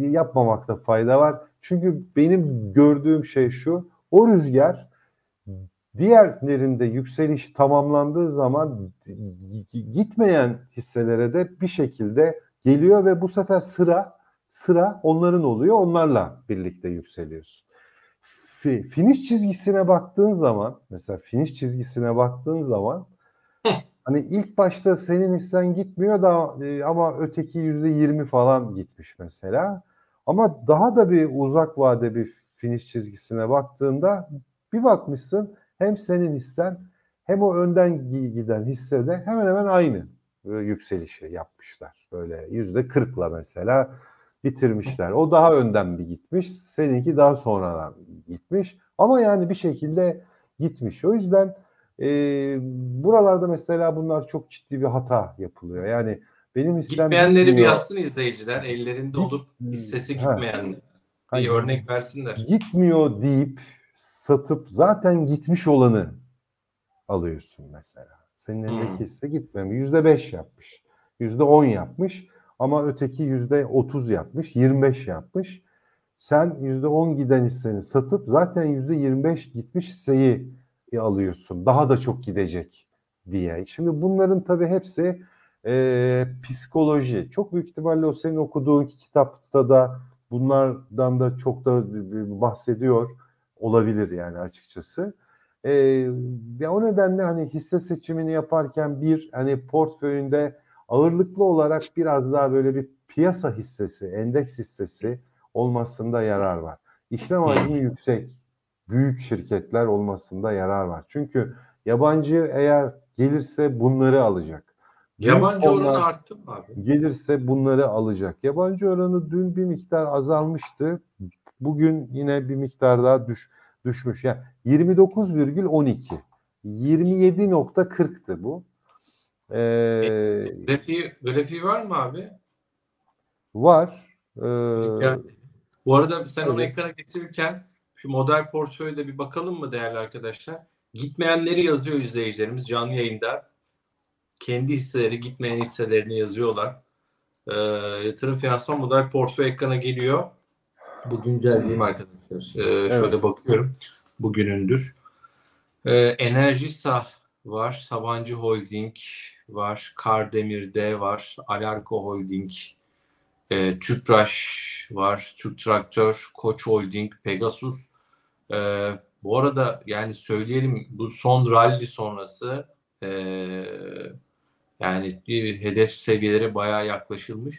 yapmamakta fayda var. Çünkü benim gördüğüm şey şu, o rüzgar diğerlerinde yükseliş tamamlandığı zaman gitmeyen hisselere de bir şekilde geliyor ve bu sefer sıra sıra onların oluyor. Onlarla birlikte yükseliyorsun. Finish çizgisine baktığın zaman mesela finish çizgisine baktığın zaman hani ilk başta senin hissen gitmiyor da e, ama öteki yüzde yirmi falan gitmiş mesela. Ama daha da bir uzak vade bir finish çizgisine baktığında bir bakmışsın hem senin hissen hem o önden giden hissede hemen hemen aynı e, yükselişi yapmışlar. Böyle yüzde kırkla mesela bitirmişler. O daha önden bir gitmiş. Seninki daha sonradan gitmiş. Ama yani bir şekilde gitmiş. O yüzden e, buralarda mesela bunlar çok ciddi bir hata yapılıyor. Yani benim hissem Gitmeyenleri gitmiyor. bir yazsın izleyiciler. Ellerinde olup hissesi gitmeyenler. Bir örnek versinler. Gitmiyor deyip satıp zaten gitmiş olanı alıyorsun mesela. Senin elindeki Hmm. hisse gitmemiş. Yüzde beş yapmış. Yüzde on yapmış. Ama öteki yüzde otuz yapmış. Yirmi beş yapmış. Sen yüzde on giden hisseni satıp zaten yüzde yirmi beş gitmiş hisseyi alıyorsun. Daha da çok gidecek diye. Şimdi bunların tabii hepsi e, psikoloji. Çok büyük ihtimalle o senin okuduğun kitapta da bunlardan da çok da bahsediyor olabilir yani açıkçası. E, ya o nedenle hani hisse seçimini yaparken bir hani portföyünde ağırlıklı olarak biraz daha böyle bir piyasa hissesi, endeks hissesi olmasında yarar var. İşlem hacmi yüksek, büyük şirketler olmasında yarar var. Çünkü yabancı eğer gelirse bunları alacak. Yabancı oranı arttı mı abi? Gelirse bunları alacak. Yabancı oranı dün bir miktar azalmıştı. Bugün yine bir miktar daha düş, düşmüş. Yani 29,12. 27.40'tı bu. Ee, grafiği, grafiği var mı abi? Var. Ee, yani, bu arada sen evet. onu ekrana getirirken şu model portföyde bir bakalım mı değerli arkadaşlar? Gitmeyenleri yazıyor izleyicilerimiz canlı yayında. Kendi hisseleri, gitmeyen hisselerini yazıyorlar. Ee, yatırım finansman model portföy ekrana geliyor. Bu güncelleyeyim arkadaşlar. Ee, Evet. Şöyle bakıyorum. Bugünündür. Ee, Enerjisa var. Sabancı Holding var. Kardemir'de var. Alarko Holding. E, Tüpraş var. Türk Traktör, Koç Holding, Pegasus. E, bu arada yani söyleyelim bu son rally sonrası e, Yani bir hedef seviyeleri bayağı yaklaşılmış.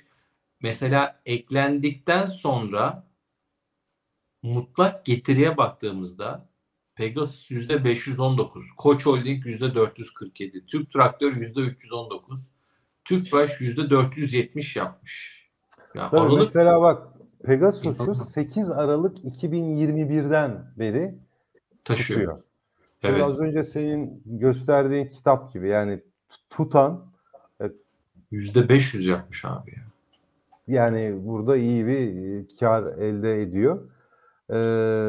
Mesela eklendikten sonra mutlak getiriye baktığımızda Pegasus %519, Koç Holding %447, Türk Traktör %319, Tüpraş %470 yapmış. Ya Tabii Aralık mesela bak Pegasus'u 8 Aralık 2021'den beri taşıyor. tutuyor. Evet. Az önce senin gösterdiğin kitap gibi yani tutan %500 yapmış abi ya. yani burada iyi bir e, kar elde ediyor. Ee,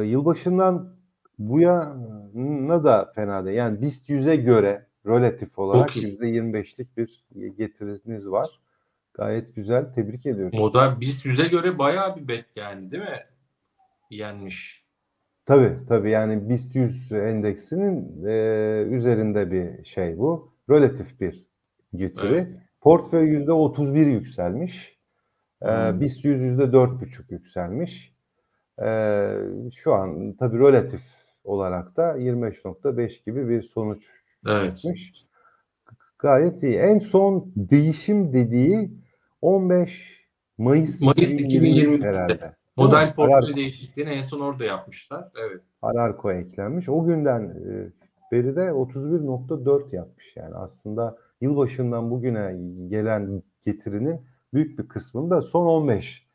yılbaşından bu yana da fena değil. Yani BIST 100'e göre relatif olarak iyi. %25'lik bir getiriniz var. Gayet güzel. Tebrik ediyorum. Moda BIST 100'e göre bayağı bir bet yani değil mi? Yenmiş. Tabii tabii yani BIST 100 endeksinin e, üzerinde bir şey bu. Relatif bir getiri. Evet. Portföy %31 yükselmiş. E, Hmm. BIST 100 %4,5 yükselmiş. E, şu an tabii relatif olarak da 25.5 gibi bir sonuç Evet. çıkmış. Gayet iyi. En son değişim dediği 15 Mayıs, Mayıs 2023 2023'te. herhalde. Model portföy değişikliğini en son orada yapmışlar. Evet. Alarko eklenmiş. O günden e, beri de 31.4 yapmış. Yani aslında yılbaşından bugüne gelen getirinin büyük bir kısmında da son 15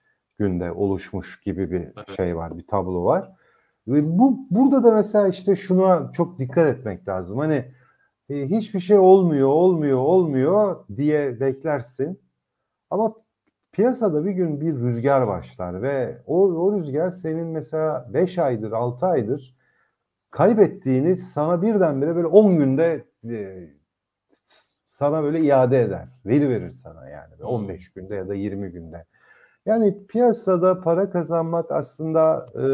günde oluşmuş gibi bir Evet. şey var, bir tablo var. Ve bu burada da mesela işte şuna çok dikkat etmek lazım. Hani e, hiçbir şey olmuyor, olmuyor, olmuyor diye beklersin. Ama piyasada bir gün bir rüzgar başlar ve o, o rüzgar senin mesela 5 aydır, 6 aydır kaybettiğini sana birdenbire böyle 10 günde e, sana böyle iade eder. Veri verir sana yani. Hmm. 15 günde ya da 20 günde. Yani piyasada para kazanmak aslında e,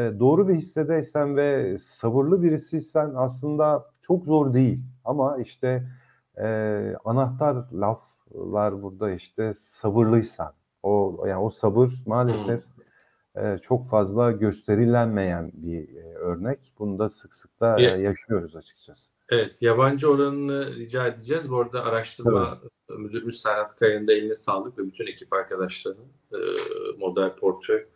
e, doğru bir hissedeysen ve sabırlı birisiysen aslında çok zor değil. Ama işte e, anahtar laflar burada işte sabırlıysan. O yani o sabır maalesef e, çok fazla gösterilenmeyen bir e, örnek. Bunu da sık sık da e, Ya- yaşıyoruz açıkçası. Evet. Yabancı oranını rica edeceğiz. Bu arada araştırma müdürümüz Serhat Kaya'nın da eline sağlık ve bütün ekip arkadaşlarının e, model portföy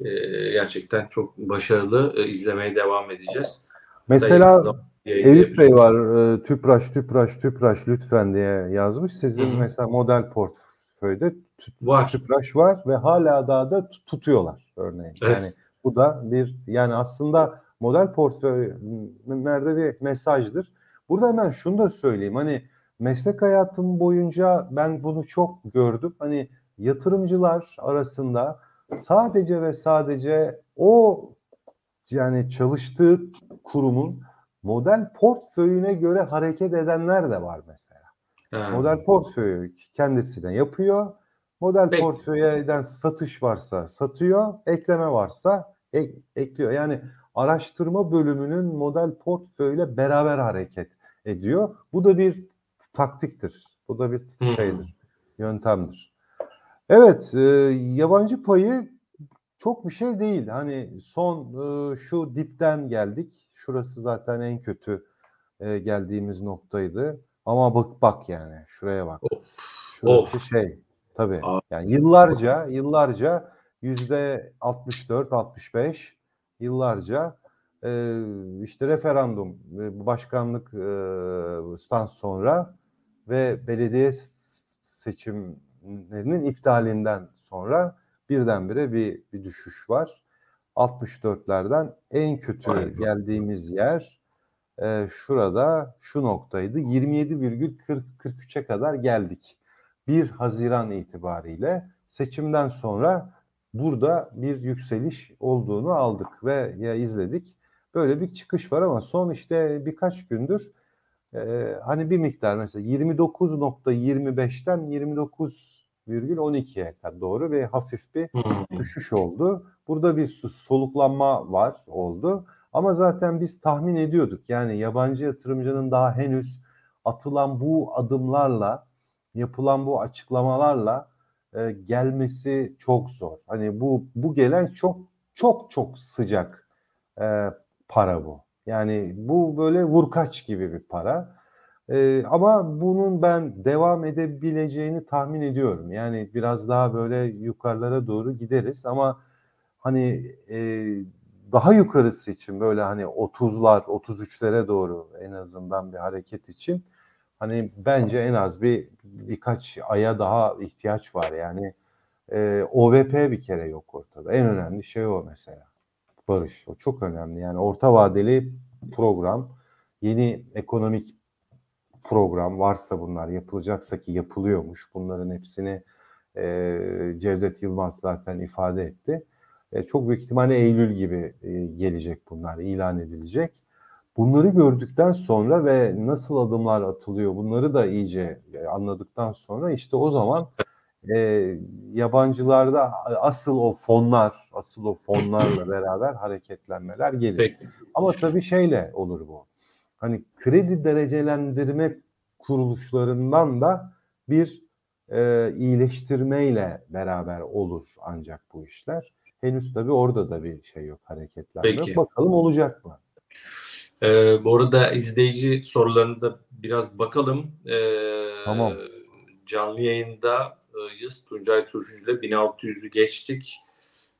e, gerçekten çok başarılı. E, izlemeye devam edeceğiz. Mesela Eyüp Yayınlayabiliriz. Bey var. e, Tüpraş, Tüpraş, Tüpraş lütfen diye yazmış. Sizin Hı mesela model portföyde Var. Tüpraş var ve hala daha da tut- tutuyorlar örneğin. Evet. Yani bu da bir yani aslında model portföylerde bir mesajdır. Burada hemen şunu da söyleyeyim. Hani meslek hayatım boyunca ben bunu çok gördüm. Hani yatırımcılar arasında sadece ve sadece o yani çalıştığı kurumun model portföyüne göre hareket edenler de var mesela. Ha. Model portföyü kendisine yapıyor. Model Peki. portföyden satış varsa satıyor, ekleme varsa ek- ekliyor. Yani araştırma bölümünün model portföyle beraber hareket ediyor. Bu da bir taktiktir. Bu da bir Hmm. şeydir, yöntemdir. Evet, e, yabancı payı çok bir şey değil. Hani son e, şu dipten geldik. Şurası zaten en kötü e, geldiğimiz noktaydı. Ama bak bak yani şuraya bak. Of. Şurası Of. şey tabii. Yani yıllarca yıllarca yüzde 64 65 yıllarca e, işte referandum e, başkanlıktan sonra ve belediye seçimlerinin iptalinden sonra birdenbire bir, bir düşüş var. 64'lerden en kötü be. geldiğimiz yer e, şurada şu noktaydı. 27,43'e kadar geldik. 1 Haziran itibariyle seçimden sonra burada bir yükseliş olduğunu aldık ve ya izledik. Böyle bir çıkış var ama son işte birkaç gündür e, hani bir miktar mesela 29.25'ten 29,12'ye kadar doğru ve hafif bir düşüş oldu. Burada bir soluklanma var oldu. Ama zaten biz tahmin ediyorduk. Yani yabancı yatırımcının daha henüz atılan bu adımlarla, yapılan bu açıklamalarla e, gelmesi çok zor. Hani bu bu gelen çok çok çok sıcak e, para bu. Yani bu böyle vurkaç gibi bir para. Ee, ama bunun ben devam edebileceğini tahmin ediyorum. Yani biraz daha böyle yukarılara doğru gideriz ama hani e, daha yukarısı için böyle hani 30'lar, 33'lere doğru en azından bir hareket için hani bence en az bir birkaç aya daha ihtiyaç var. Yani e, OVP bir kere yok ortada. En önemli şey o mesela. Barış. O çok önemli. Yani orta vadeli program, yeni ekonomik program varsa bunlar yapılacaksa ki yapılıyormuş. Bunların hepsini e, Cevdet Yılmaz zaten ifade etti. E, çok büyük ihtimalle Eylül gibi e, gelecek bunlar, ilan edilecek. Bunları gördükten sonra ve nasıl adımlar atılıyor bunları da iyice e, anladıktan sonra işte o zaman e, yabancılarda asıl o fonlar, asıl o fonlarla beraber hareketlenmeler gelir. Peki. Ama tabii şeyle olur bu. Hani kredi derecelendirme kuruluşlarından da bir e, iyileştirmeyle beraber olur ancak bu işler. Henüz tabii orada da bir şey yok, hareketlenme Peki. Bakalım olacak mı? Ee, bu arada izleyici sorularını da biraz bakalım. Ee, tamam. Canlı yayındayız. Tuncay Turşucu ile 1600'ü geçtik.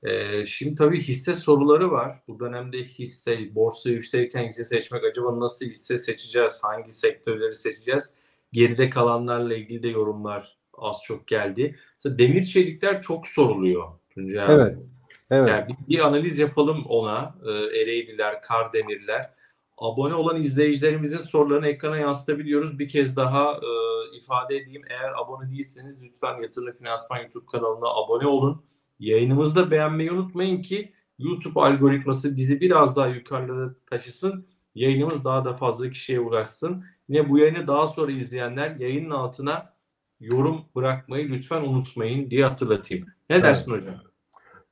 Ee, şimdi tabii hisse soruları var. Bu dönemde hisse, borsa yükselirken hisse seçmek acaba nasıl hisse seçeceğiz? Hangi sektörleri seçeceğiz? Geride kalanlarla ilgili de yorumlar az çok geldi. Mesela demir çelikler çok soruluyor Tuncay abi. Evet. Evet. Yani bir, bir analiz yapalım ona. E, Ereğliler, Kardemirler. Abone olan izleyicilerimizin sorularını ekrana yansıtabiliyoruz. Bir kez daha e, ifade edeyim. Eğer abone değilseniz lütfen Yatırım Finansman YouTube kanalına abone olun. Yayınımızı da beğenmeyi unutmayın ki YouTube algoritması bizi biraz daha yukarılara taşısın. Yayınımız daha da fazla kişiye ulaşsın. Yine bu yayını daha sonra izleyenler yayının altına yorum bırakmayı lütfen unutmayın diye hatırlatayım. Ne evet. dersin hocam?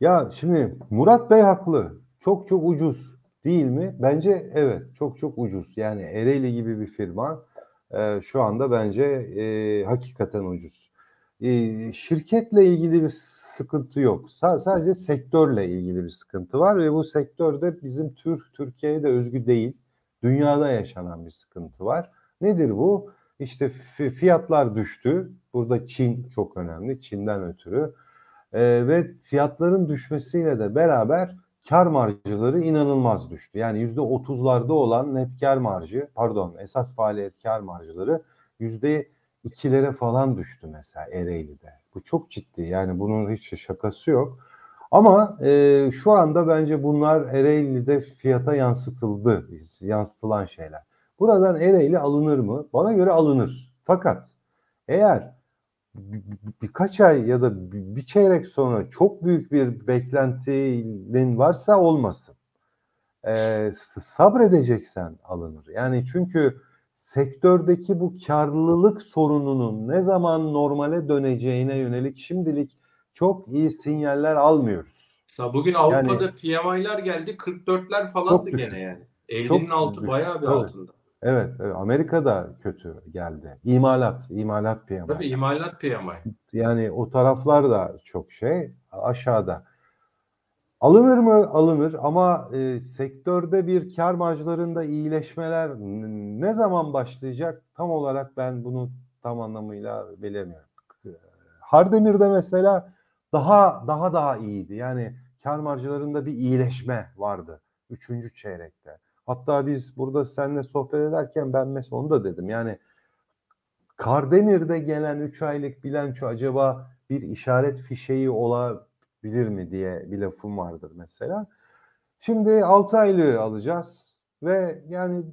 Ya şimdi Murat Bey haklı. Çok çok ucuz değil mi? Bence evet çok çok ucuz. Yani Ereğli gibi bir firma e, şu anda bence e, hakikaten ucuz. E, şirketle ilgili bir sıkıntı yok. S- sadece sektörle ilgili bir sıkıntı var ve bu sektörde bizim Türk Türkiye'ye de özgü değil. Dünyada yaşanan bir sıkıntı var. Nedir bu? İşte fiyatlar düştü. Burada Çin çok önemli. Çin'den ötürü e, ve fiyatların düşmesiyle de beraber kar marjları inanılmaz düştü. Yani yüzde otuzlarda olan net kar marjı, pardon esas faaliyet kar marjları yüzde ikilere falan düştü mesela Ereğli'de. Bu çok ciddi yani bunun hiç şakası yok. Ama e, şu anda bence bunlar Ereğli'de fiyata yansıtıldı, yansıtılan şeyler. Buradan Ereğli alınır mı? Bana göre alınır. Fakat eğer birkaç ay ya da bir çeyrek sonra çok büyük bir beklentinin varsa olmasın. Ee, sabredeceksen alınır. Yani çünkü sektördeki bu karlılık sorununun ne zaman normale döneceğine yönelik şimdilik çok iyi sinyaller almıyoruz. Mesela bugün Avrupa'da yani, PMI'ler geldi 44'ler falandı gene yani. 50'nin altı bayağı bir evet. altında. Evet, evet, Amerika'da kötü geldi. İmalat, imalat PMI. Tabii imalat PMI. Yani o taraflar da çok şey aşağıda. Alınır mı? Alınır ama e, sektörde bir kar marjlarında iyileşmeler ne zaman başlayacak? Tam olarak ben bunu tam anlamıyla bilemiyorum. Hardemir'de mesela daha daha daha iyiydi. Yani kar marjlarında bir iyileşme vardı üçüncü çeyrekte. Hatta biz burada seninle sohbet ederken ben mesela onu da dedim. Yani Kardemir'de gelen 3 aylık bilanço acaba bir işaret fişeği olabilir mi diye bir lafım vardır mesela. Şimdi 6 aylığı alacağız ve yani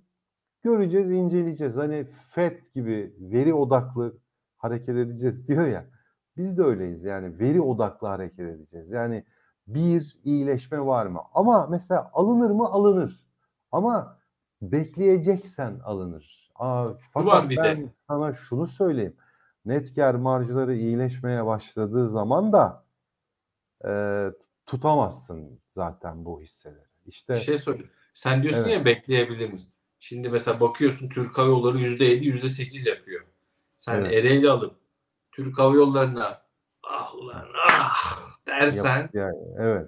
göreceğiz, inceleyeceğiz. Hani FED gibi veri odaklı hareket edeceğiz *laughs* diyor ya. Biz de öyleyiz yani veri odaklı hareket edeceğiz. Yani bir iyileşme var mı? Ama mesela alınır mı? Alınır. Ama bekleyeceksen alınır. Aa, fakat bir ben de. sana şunu söyleyeyim. Net kar marjları iyileşmeye başladığı zaman da e, tutamazsın zaten bu hisseleri. İşte bir şey sorayım. Sen diyorsun evet. ya bekleyebilir misin? Şimdi mesela bakıyorsun Türk Hava Yolları %7, %8 yapıyor. Sen evet. Ereğli alıp Türk Hava Yolları'na ah ulan ah dersen Yap, yani, evet.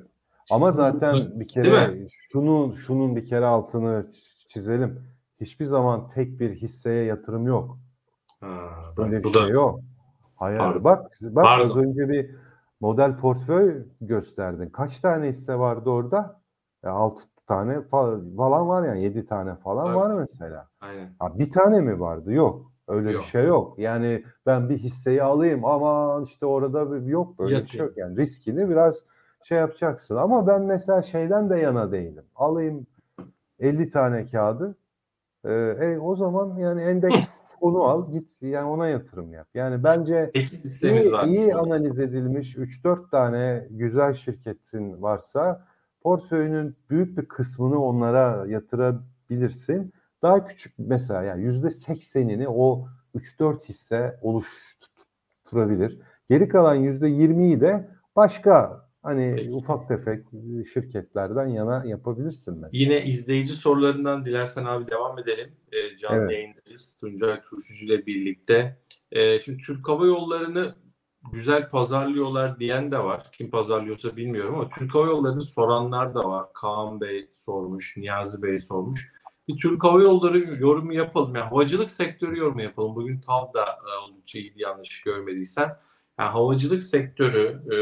Ama zaten bir kere şunu şunun bir kere altını çizelim. hiçbir zaman tek bir hisseye yatırım yok. Ha, Böyle bu bir da şey yok. Hayır. Pardon. Bak, bak az Pardon. önce bir model portföy gösterdin. Kaç tane hisse vardı orada? Ya 6 tane fa- falan var yani 7 tane falan Evet. var mesela. aynen. Ha, bir tane mi vardı? Yok. Öyle Yok. bir şey yok. Yani ben bir hisseyi alayım ama işte orada bir- yok böyle bir şey yok. Yani riskini biraz şey yapacaksın. Ama ben mesela şeyden de yana değilim. Alayım 50 tane kağıdı. Ee, e, o zaman yani endeks fonu al git yani ona yatırım yap. Yani bence 8 hissemiz iyi, var. iyi analiz edilmiş 3-4 tane güzel şirketin varsa portföyünün büyük bir kısmını onlara yatırabilirsin. Daha küçük mesela yani %80'ini o 3-4 hisse oluşturabilir. Geri kalan %20'yi de başka hani Peki. ufak tefek şirketlerden yana yapabilirsin mesela. Yine izleyici sorularından dilersen abi devam edelim. Ee, canlı Evet. yayındayız. Tuncay Turşucu ile birlikte. Ee, şimdi Türk Hava Yolları'nı güzel pazarlıyorlar diyen de var. Kim pazarlıyorsa bilmiyorum ama Türk Hava Yolları'nı soranlar da var. Kaan Bey sormuş, Niyazi Bey sormuş. Bir Türk Hava Yolları yorumu yapalım. Yani havacılık sektörü yorumu yapalım. Bugün TAV da e, oldukça iyiydi yanlış görmediysen. Yani havacılık sektörü, e,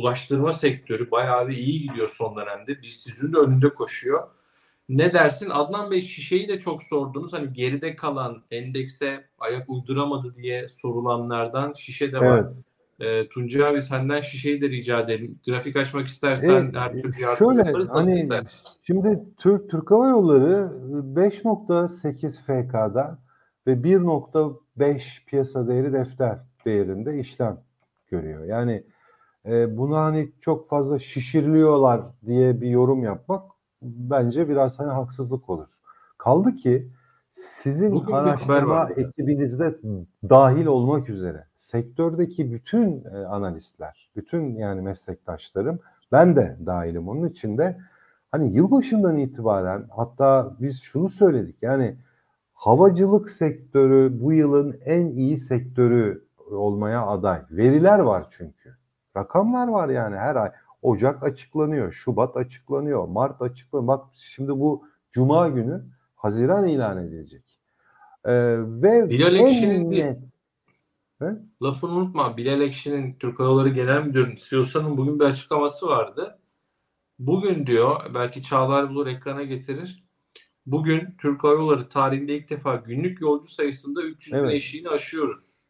ulaştırma sektörü bayağı bir iyi gidiyor son dönemde. Bir sizin de önünde koşuyor. Ne dersin? Adnan Bey şişeyi de çok sordunuz. Hani geride kalan endekse ayak uyduramadı diye sorulanlardan şişe de var. Evet. E, Tuncay abi senden şişeyi de rica edelim. Grafik açmak istersen E, her türlü e, yardım şöyle, yaparız. Nasıl hani istersen. Şimdi Türk Türk Hava Yolları 5.8 FK'da ve 1.5 piyasa değeri defter değerinde işlem görüyor. Yani e, bunu hani çok fazla şişiriliyorlar diye bir yorum yapmak bence biraz hani haksızlık olur. Kaldı ki sizin Bugün araştırma ekibinizde dahil olmak üzere sektördeki bütün e, analistler, bütün yani meslektaşlarım ben de dahilim onun içinde. Hani yılbaşından itibaren hatta biz şunu söyledik yani havacılık sektörü bu yılın en iyi sektörü olmaya aday. Veriler var çünkü. Rakamlar var yani her ay. Ocak açıklanıyor, Şubat açıklanıyor, Mart açıklanıyor. Bak şimdi bu Cuma günü Haziran ilan edilecek. Ee, ve Bilal Ekşi'nin bir- net Lafını unutma. Bilal Ekşi'nin Türk Hava Yolları Genel Müdürü'nün CEO'sunun bugün bir açıklaması vardı. Bugün diyor, belki Çağlar bulur ekrana getirir. Bugün Türk Hava Yolları tarihinde ilk defa günlük yolcu sayısında 300 bin Evet. eşiğini aşıyoruz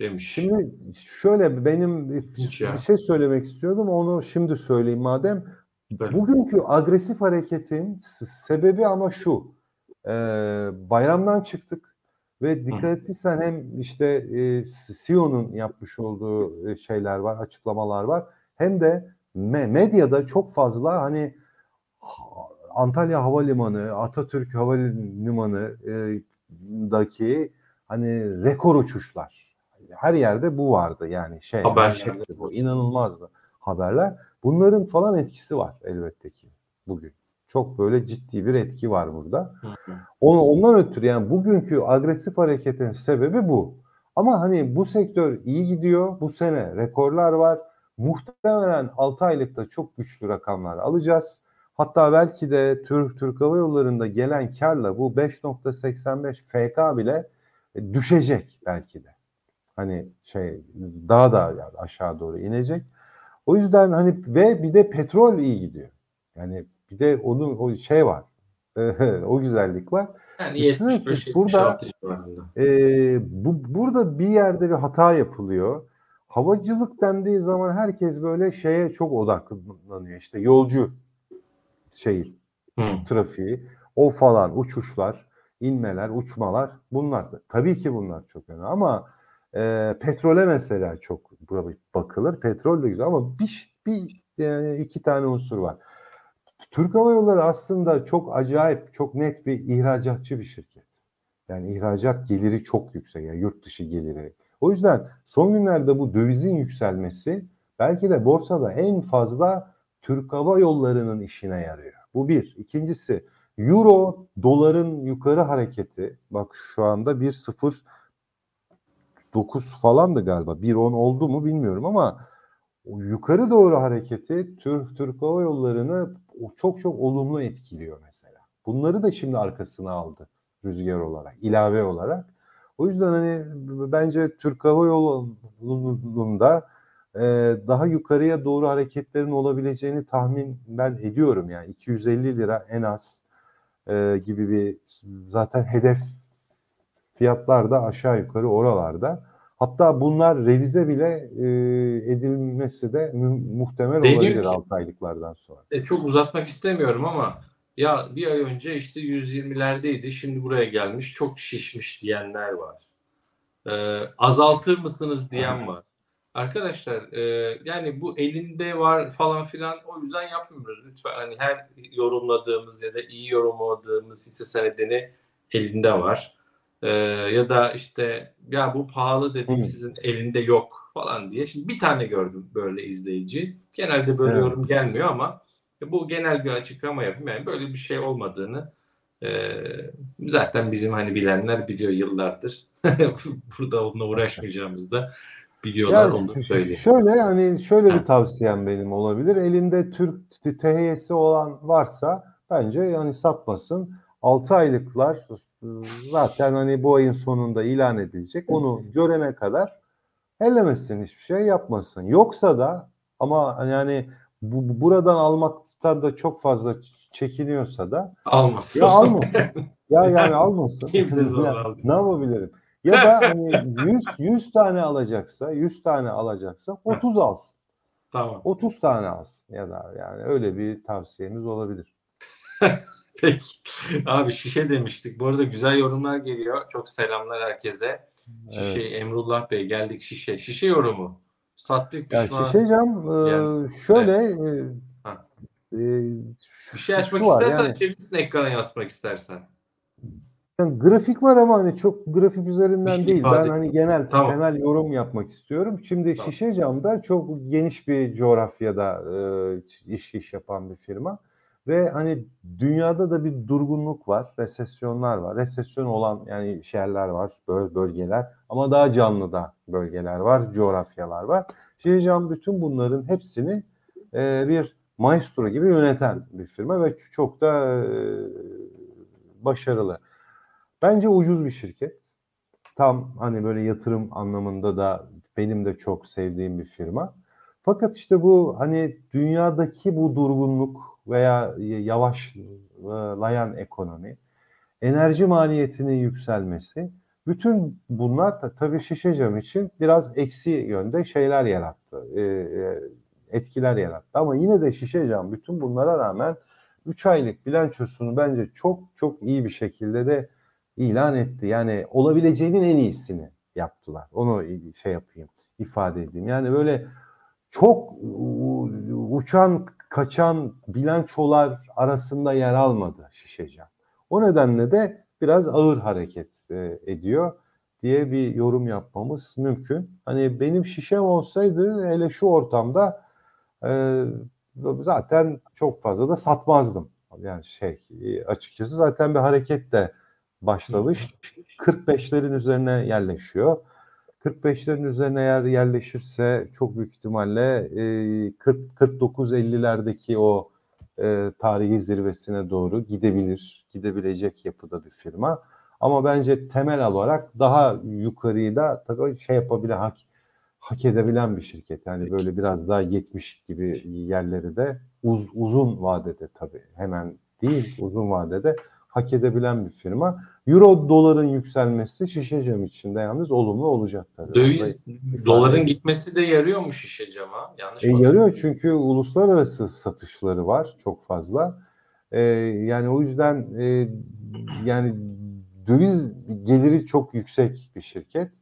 demiş. Şimdi şöyle benim bir, Hiç ya. bir şey söylemek istiyordum onu şimdi söyleyeyim madem. Böyle. Bugünkü agresif hareketin sebebi ama şu. Ee, bayramdan çıktık ve dikkat ettiysen hem işte e, CEO'nun yapmış olduğu e, şeyler var, açıklamalar var. Hem de me- medyada çok fazla hani ha- Antalya Havalimanı, Atatürk Havalimanı e, daki hani rekor uçuşlar. Her yerde bu vardı yani şey. Haberlerde. bu inanılmazdı haberler. Bunların falan etkisi var elbette ki bugün. Çok böyle ciddi bir etki var burada. Onu, ondan ötürü yani bugünkü agresif hareketin sebebi bu. Ama hani bu sektör iyi gidiyor. Bu sene rekorlar var. Muhtemelen 6 aylıkta çok güçlü rakamlar alacağız. Hatta belki de Türk Türk Hava Yolları'nda gelen karla bu 5.85 FK bile e, düşecek belki de. Hani şey daha da aşağı doğru inecek. O yüzden hani ve bir de petrol iyi gidiyor. Yani bir de onun o şey var. *laughs* o güzellik var. Yani Üstüne 75 üstlük burada- 76 civarında. Ee, bu burada bir yerde bir hata yapılıyor. Havacılık dendiği zaman herkes böyle şeye çok odaklanıyor. İşte yolcu şey Hı. trafiği, o falan uçuşlar, inmeler, uçmalar bunlar da. Tabii ki bunlar çok önemli ama e, petrole mesela çok bakılır. Petrol de güzel ama bir, bir yani iki tane unsur var. Türk Hava Yolları aslında çok acayip, çok net bir ihracatçı bir şirket. Yani ihracat geliri çok yüksek, yani yurt dışı geliri. O yüzden son günlerde bu dövizin yükselmesi belki de borsada en fazla Türk Hava Yolları'nın işine yarıyor. Bu bir. İkincisi Euro doların yukarı hareketi. Bak şu anda 1.09 falandı galiba. 1.10 oldu mu bilmiyorum ama yukarı doğru hareketi Türk Türk Hava Yolları'nı çok çok olumlu etkiliyor mesela. Bunları da şimdi arkasına aldı rüzgar olarak, ilave olarak. O yüzden hani bence Türk Hava Yolu'nda e, daha yukarıya doğru hareketlerin olabileceğini tahmin ben ediyorum yani 250 lira en az e, gibi bir zaten hedef fiyatlar da aşağı yukarı oralarda. Hatta bunlar revize bile e, edilmesi de mu- muhtemel Deniyor olabilir ki- 6 aylıklardan sonra. E, çok uzatmak istemiyorum ama ya bir ay önce işte 120'lerdeydi şimdi buraya gelmiş çok şişmiş diyenler var. E, azaltır mısınız diyen var. Arkadaşlar e, yani bu elinde var falan filan o yüzden yapmıyoruz lütfen. Hani her yorumladığımız ya da iyi yorumladığımız hisse senedini elinde var. E, ya da işte ya bu pahalı dedim Hı. sizin elinde yok falan diye. Şimdi bir tane gördüm böyle izleyici. Genelde böyle Evet. yorum gelmiyor ama bu genel bir açıklama yapayım. Yani böyle bir şey olmadığını e, zaten bizim hani bilenler biliyor yıllardır. *laughs* Burada onunla uğraşmayacağımızı da biliyorlar onu söyleyeyim. şöyle hani şöyle Ha. bir tavsiyem benim olabilir. Elinde Türk THY'si olan varsa bence yani satmasın. 6 aylıklar zaten hani bu ayın sonunda ilan edilecek. Onu görene kadar ellemesin hiçbir şey yapmasın. Yoksa da ama yani bu, bu- buradan almaktan da çok fazla çekiniyorsa da Almasın. ya almasın. *laughs* Ya yani almasın. Kimse zor Ya ne yapabilirim? Ya da hani 100 100 tane alacaksa, 100 tane alacaksa 30 alsın. Tamam. 30 tane alsın ya da yani öyle bir tavsiyemiz olabilir. *laughs* Peki. Abi şişe demiştik. Bu arada güzel yorumlar geliyor. Çok selamlar herkese. Şişe Emrullah Bey geldik şişe. Şişe yorumu. Sattık Ya pişman. şişe cam e, Yani, şöyle e, Ha. e, Bir şey açmak istersen yani- çevirsin ekrana yansıtmak istersen. Yani grafik var ama hani çok grafik üzerinden değil. Ben hani genel Tamam. temel yorum yapmak istiyorum. Şimdi Tamam. şişe camda çok geniş bir coğrafyada e, iş iş yapan bir firma ve hani dünyada da bir durgunluk var, resesyonlar var. Resesyon olan yani şehirler var, böl- bölgeler ama daha canlı da bölgeler var, coğrafyalar var. Şişe cam bütün bunların hepsini e, bir maestro gibi yöneten bir firma ve çok da e, başarılı. Bence ucuz bir şirket. Tam hani böyle yatırım anlamında da benim de çok sevdiğim bir firma. Fakat işte bu hani dünyadaki bu durgunluk veya yavaşlayan ekonomi, enerji maliyetinin yükselmesi, bütün bunlar da tabii şişe cam için biraz eksi yönde şeyler yarattı, e, e, etkiler yarattı. Ama yine de şişe cam bütün bunlara rağmen 3 aylık bilançosunu bence çok çok iyi bir şekilde de ilan etti. Yani olabileceğinin en iyisini yaptılar. Onu şey yapayım, ifade edeyim. Yani böyle çok uçan, kaçan bilançolar arasında yer almadı Şişecam. O nedenle de biraz ağır hareket e, ediyor diye bir yorum yapmamız mümkün. Hani benim şişem olsaydı hele şu ortamda e, zaten çok fazla da satmazdım. Yani şey e, açıkçası zaten bir hareket de başlamış. 45'lerin üzerine yerleşiyor. 45'lerin üzerine eğer yerleşirse çok büyük ihtimalle e, 40 49-50'lerdeki o e, tarihi zirvesine doğru gidebilir. Gidebilecek yapıda bir firma. Ama bence temel olarak daha yukarıyı da tabii şey yapabilen, hak, hak edebilen bir şirket. Yani böyle biraz daha 70 gibi yerleri de uz, uzun vadede tabii hemen değil uzun vadede hak edebilen bir firma. Euro doların yükselmesi şişe cam içinde yalnız olumlu olacak tabii. Döviz doların gitmesi de yarıyormuş şişe cama. Yanlış E, yarıyor çünkü uluslararası satışları var çok fazla. E, yani o yüzden e, yani döviz geliri çok yüksek bir şirket.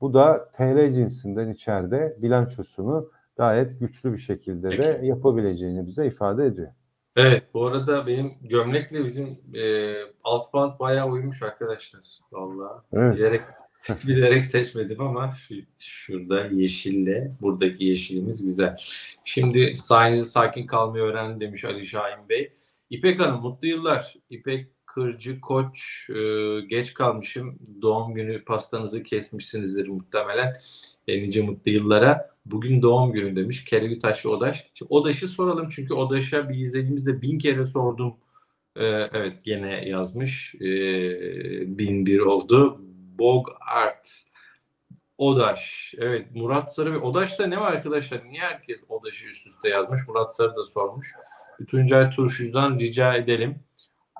Bu da TL cinsinden içeride bilançosunu gayet güçlü bir şekilde de Peki. yapabileceğini bize ifade ediyor. Evet bu arada benim gömlekle bizim e, alt band bayağı uyumuş arkadaşlar. Vallahi. Evet. Bilerek, *laughs* bilerek seçmedim ama şu, şurada yeşille buradaki yeşilimiz güzel. Şimdi sayenizde sakin kalmayı öğrendim demiş Ali Şahin Bey. İpek Hanım mutlu yıllar. İpek Kırcı Koç e, geç kalmışım. Doğum günü pastanızı kesmişsinizdir muhtemelen. E, nice mutlu yıllara. Bugün doğum günü demiş. Kerevi Taşlı Odaş. Şimdi Odaş'ı soralım çünkü Odaş'a bir izlediğimizde bin kere sordum Ee, evet gene yazmış. Ee, 1001 oldu. Bogart. Odaş. Evet Murat Sarı ve Odaş'ta ne var arkadaşlar? Niye herkes Odaş'ı üst üste yazmış? Murat Sarı da sormuş. Bir Tuncay Turşu'dan rica edelim.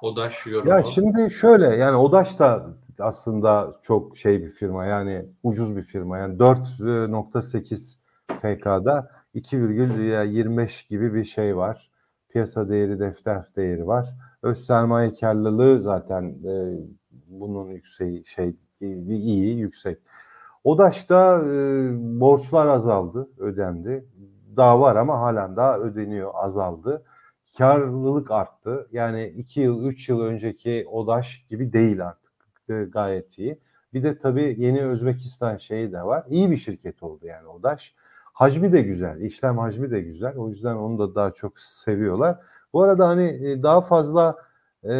Odaş yorumu. Ya şimdi şöyle yani Odaş da aslında çok şey bir firma yani ucuz bir firma yani 4.8 FK'da 2,25 gibi bir şey var. Piyasa değeri, defter değeri var. Öz sermaye karlılığı zaten e, bunun yükseği şey iyi, yüksek. Odaş'ta e, borçlar azaldı, ödendi. Daha var ama halen daha ödeniyor, azaldı. Karlılık arttı. Yani 2 yıl, 3 yıl önceki Odaş gibi değil artık. E, gayet iyi. Bir de tabii yeni Özbekistan şeyi de var. İyi bir şirket oldu yani Odaş. Hacmi de güzel, işlem hacmi de güzel. O yüzden onu da daha çok seviyorlar. Bu arada hani e, daha fazla e,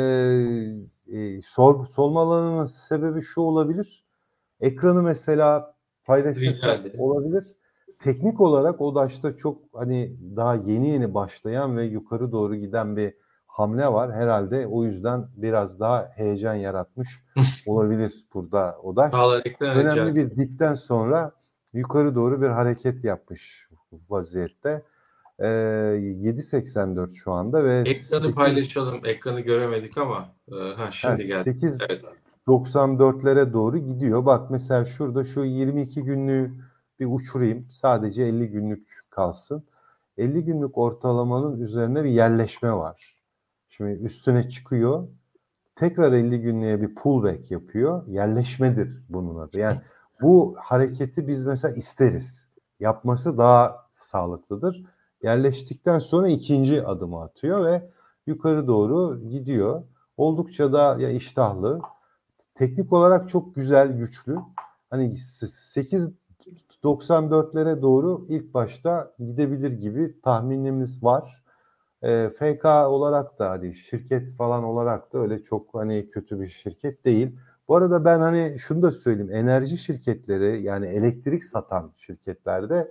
e, sor, sormalarının sebebi şu olabilir. Ekranı mesela paylaşırsak olabilir. Teknik olarak Odaş'ta çok hani daha yeni yeni başlayan ve yukarı doğru giden bir hamle var. Herhalde o yüzden biraz daha heyecan yaratmış *laughs* olabilir burada Odaş. Önemli bir dipten sonra yukarı doğru bir hareket yapmış vaziyette. Ee, 7.84 şu anda ve ekranı 8, paylaşalım. Ekranı göremedik ama e, ha şimdi geldi. 8 evet. 94'lere doğru gidiyor. Bak mesela şurada şu 22 günlüğü bir uçurayım. Sadece 50 günlük kalsın. 50 günlük ortalamanın üzerine bir yerleşme var. Şimdi üstüne çıkıyor. Tekrar 50 günlüğe bir pullback yapıyor. Yerleşmedir bunun adı. Yani bu hareketi biz mesela isteriz. Yapması daha sağlıklıdır. Yerleştikten sonra ikinci adımı atıyor ve yukarı doğru gidiyor. Oldukça da ya iştahlı. Teknik olarak çok güzel, güçlü. Hani 8.94'lere doğru ilk başta gidebilir gibi tahminimiz var. E, FK olarak da hani şirket falan olarak da öyle çok hani kötü bir şirket değil. Bu arada ben hani şunu da söyleyeyim. Enerji şirketleri yani elektrik satan şirketlerde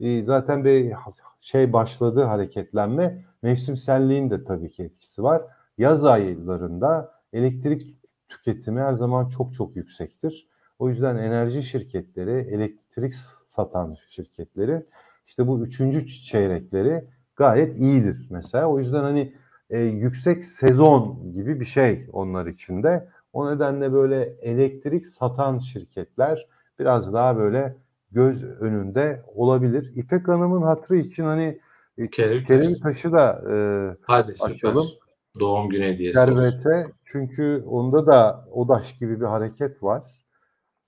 e, zaten bir şey başladı hareketlenme. Mevsimselliğin de tabii ki etkisi var. Yaz aylarında elektrik tüketimi her zaman çok çok yüksektir. O yüzden enerji şirketleri, elektrik satan şirketleri işte bu üçüncü çeyrekleri gayet iyidir mesela. O yüzden hani e, yüksek sezon gibi bir şey onlar için de. O nedenle böyle elektrik satan şirketler biraz daha böyle göz önünde olabilir. İpek Hanım'ın hatırı için hani e, Kerim, Kerim Taş'ı da e, Hadi, açalım. Süper. Doğum günü hediyesi. Servete çünkü onda da Odaş gibi bir hareket var.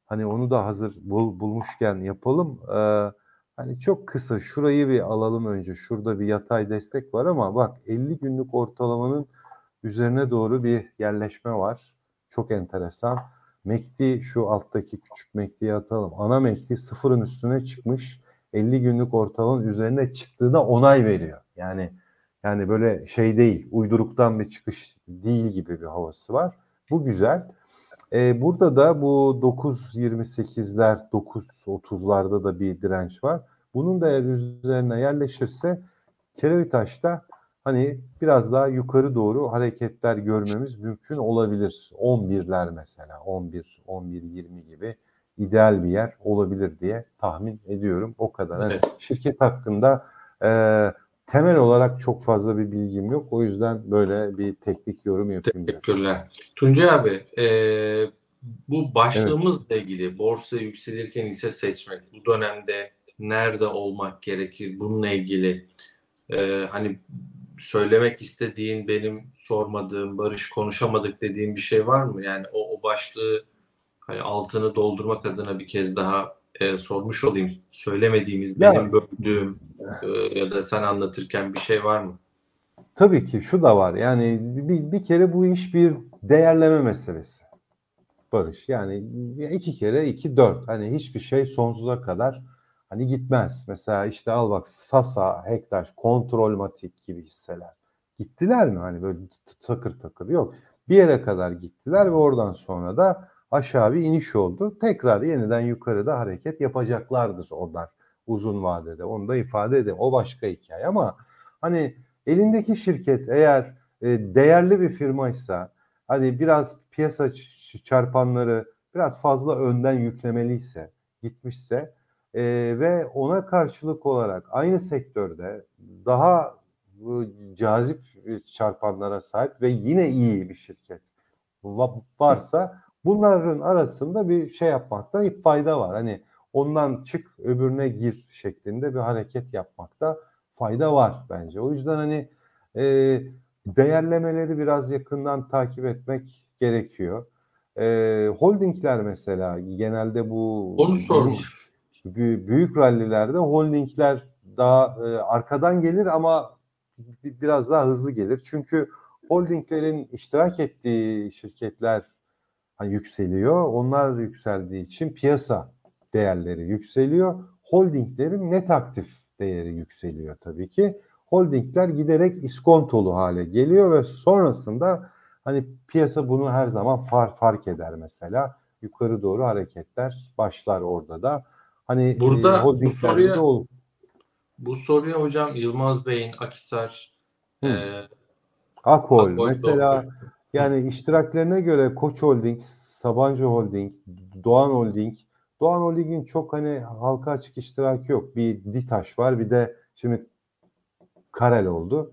Hani onu da hazır bul, bulmuşken yapalım. Ee, hani çok kısa şurayı bir alalım önce. Şurada bir yatay destek var ama bak 50 günlük ortalamanın üzerine doğru bir yerleşme var. Çok enteresan. Mekti şu alttaki küçük Mekti'yi atalım. Ana Mekti sıfırın üstüne çıkmış. 50 günlük ortalamanın üzerine çıktığına onay veriyor. Yani yani böyle şey değil, uyduruktan bir çıkış değil gibi bir havası var. Bu güzel. Ee, burada da bu 9.28'ler, 9.30'larda da bir direnç var. Bunun da eğer üzerine yerleşirse Kerevitaş'ta hani biraz daha yukarı doğru hareketler görmemiz mümkün olabilir. 11'ler mesela 11, 11, 20 gibi ideal bir yer olabilir diye tahmin ediyorum. O kadar. Evet. Yani şirket hakkında e, temel olarak çok fazla bir bilgim yok. O yüzden böyle bir teknik yorum yapayım. Teşekkürler. Tuncay abi e, bu başlığımızla evet. ilgili borsa yükselirken ise seçmek bu dönemde nerede olmak gerekir bununla ilgili e, hani söylemek istediğin benim sormadığım Barış konuşamadık dediğim bir şey var mı? Yani o, o başlığı hani altını doldurmak adına bir kez daha e, sormuş olayım. Söylemediğimiz, ya, benim böldüğüm e, ya da sen anlatırken bir şey var mı? Tabii ki şu da var. Yani bir, bir kere bu iş bir değerleme meselesi. Barış. Yani iki kere iki dört. Hani hiçbir şey sonsuza kadar hani gitmez. Mesela işte al bak Sasa, Hektaş, Kontrolmatik gibi hisseler. Gittiler mi? Hani böyle takır takır. Yok. Bir yere kadar gittiler ve oradan sonra da aşağı bir iniş oldu. Tekrar yeniden yukarıda hareket yapacaklardır onlar uzun vadede. Onu da ifade edeyim. O başka hikaye ama hani elindeki şirket eğer e, değerli bir firmaysa hadi biraz piyasa çarpanları biraz fazla önden yüklemeliyse gitmişse e, ve ona karşılık olarak aynı sektörde daha e, cazip çarpanlara sahip ve yine iyi bir şirket varsa bunların arasında bir şey yapmakta bir fayda var. Hani ondan çık öbürüne gir şeklinde bir hareket yapmakta fayda var bence. O yüzden hani e, değerlemeleri biraz yakından takip etmek gerekiyor. E, holdingler mesela genelde bu onu sormuş. Büyük rallilerde holdingler daha e, arkadan gelir ama biraz daha hızlı gelir. Çünkü holdinglerin iştirak ettiği şirketler hani yükseliyor. Onlar yükseldiği için piyasa değerleri yükseliyor. Holdinglerin net aktif değeri yükseliyor tabii ki. Holdingler giderek iskontolu hale geliyor ve sonrasında hani piyasa bunu her zaman far, fark eder mesela. Yukarı doğru hareketler başlar orada da. Hani burada e, bu soruya, olur. Bu soruya hocam Yılmaz Bey'in Akisar Hı. e, Akol, Akol mesela doğru. yani iştiraklerine göre Koç Holding, Sabancı Holding, Doğan Holding Doğan Holding'in çok hani halka açık iştiraki yok. Bir Ditaş var bir de şimdi Karel oldu.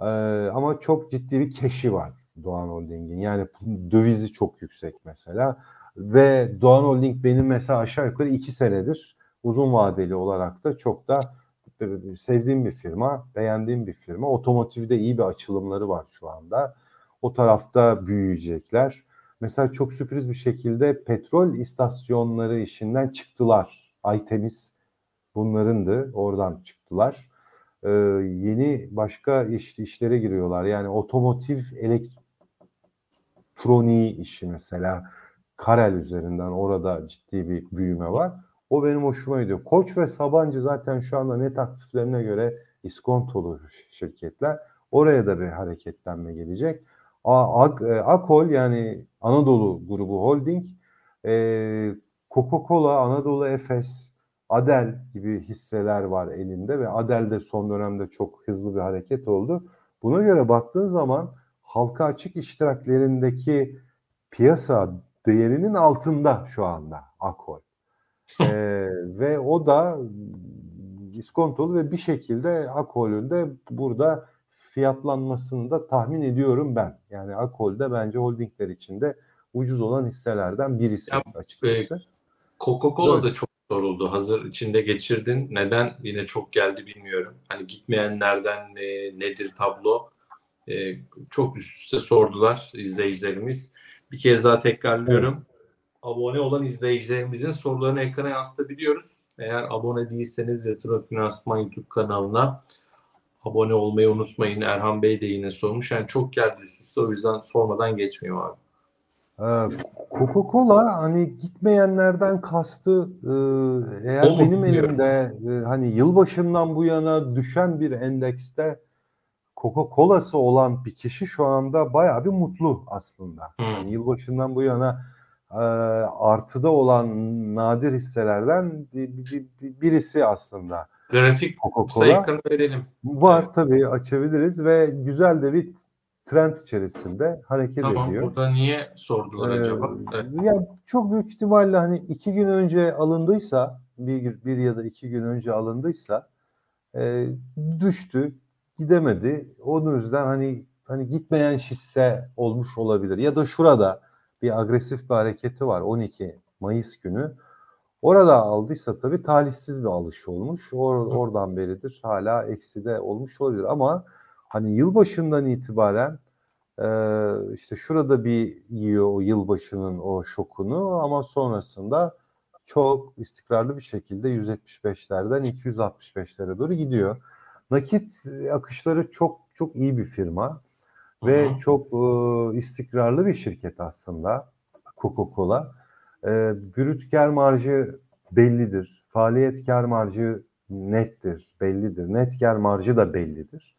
Ee, ama çok ciddi bir keşi var Doğan Holding'in. Yani dövizi çok yüksek mesela. Ve Doğan Holding benim mesela aşağı yukarı iki senedir uzun vadeli olarak da çok da sevdiğim bir firma, beğendiğim bir firma. Otomotivde iyi bir açılımları var şu anda. O tarafta büyüyecekler. Mesela çok sürpriz bir şekilde petrol istasyonları işinden çıktılar. Aytemiz bunlarındı. Oradan çıktılar. Ee, yeni başka iş, işlere giriyorlar. Yani otomotiv elektroniği işi mesela Karel üzerinden orada ciddi bir büyüme var. O benim hoşuma gidiyor. Koç ve Sabancı zaten şu anda net aktiflerine göre iskontolu şirketler. Oraya da bir hareketlenme gelecek. Ak, e, Akol yani Anadolu grubu holding, e, Coca-Cola, Anadolu Efes, Adel gibi hisseler var elinde ve Adel de son dönemde çok hızlı bir hareket oldu. Buna göre baktığın zaman halka açık iştiraklerindeki piyasa değerinin altında şu anda Akol. Ee, ve o da iskontolu ve bir şekilde Akol'ün de burada fiyatlanmasını da tahmin ediyorum ben. Yani Akol'de bence holdingler içinde ucuz olan hisselerden birisi ya, açıkçası. E, Coca-Cola da çok soruldu. Hazır içinde geçirdin. Neden yine çok geldi bilmiyorum. Hani gitmeyenlerden e, nedir tablo? E, çok üst üste sordular izleyicilerimiz. Bir kez daha tekrarlıyorum. Evet. Abone olan izleyicilerimizin sorularını ekrana yansıtabiliyoruz. Eğer abone değilseniz Yatırım Finansman YouTube kanalına abone olmayı unutmayın. Erhan Bey de yine sormuş. Yani çok geldi üst o yüzden sormadan geçmiyor abi. Ee, Coca-Cola hani gitmeyenlerden kastı e, eğer Olur, benim elimde e, hani yılbaşından bu yana düşen bir endekste Coca-Cola'sı olan bir kişi şu anda bayağı bir mutlu aslında. Hmm. Yani yılbaşından bu yana e, artıda olan nadir hisselerden bir, bir, bir, birisi aslında. Grafik sayıkını verelim. Var evet. tabii açabiliriz ve güzel de bir trend içerisinde hareket tamam, ediyor. Tamam burada niye sordular ee, acaba? Evet. Ya çok büyük ihtimalle hani iki gün önce alındıysa bir, bir ya da iki gün önce alındıysa e, düştü gidemedi. Onun yüzden hani hani gitmeyen hisse olmuş olabilir. Ya da şurada bir agresif bir hareketi var 12 Mayıs günü. Orada aldıysa tabii talihsiz bir alış olmuş. Or, oradan beridir hala ekside olmuş olabilir ama hani yılbaşından itibaren e, işte şurada bir yiyor o yılbaşının o şokunu ama sonrasında çok istikrarlı bir şekilde 175'lerden 265'lere doğru gidiyor. Nakit akışları çok çok iyi bir firma ve Hı-hı. çok e, istikrarlı bir şirket aslında Coca-Cola. E, brüt kar marjı bellidir. Faaliyet kar marjı nettir, bellidir. Net kar marjı da bellidir.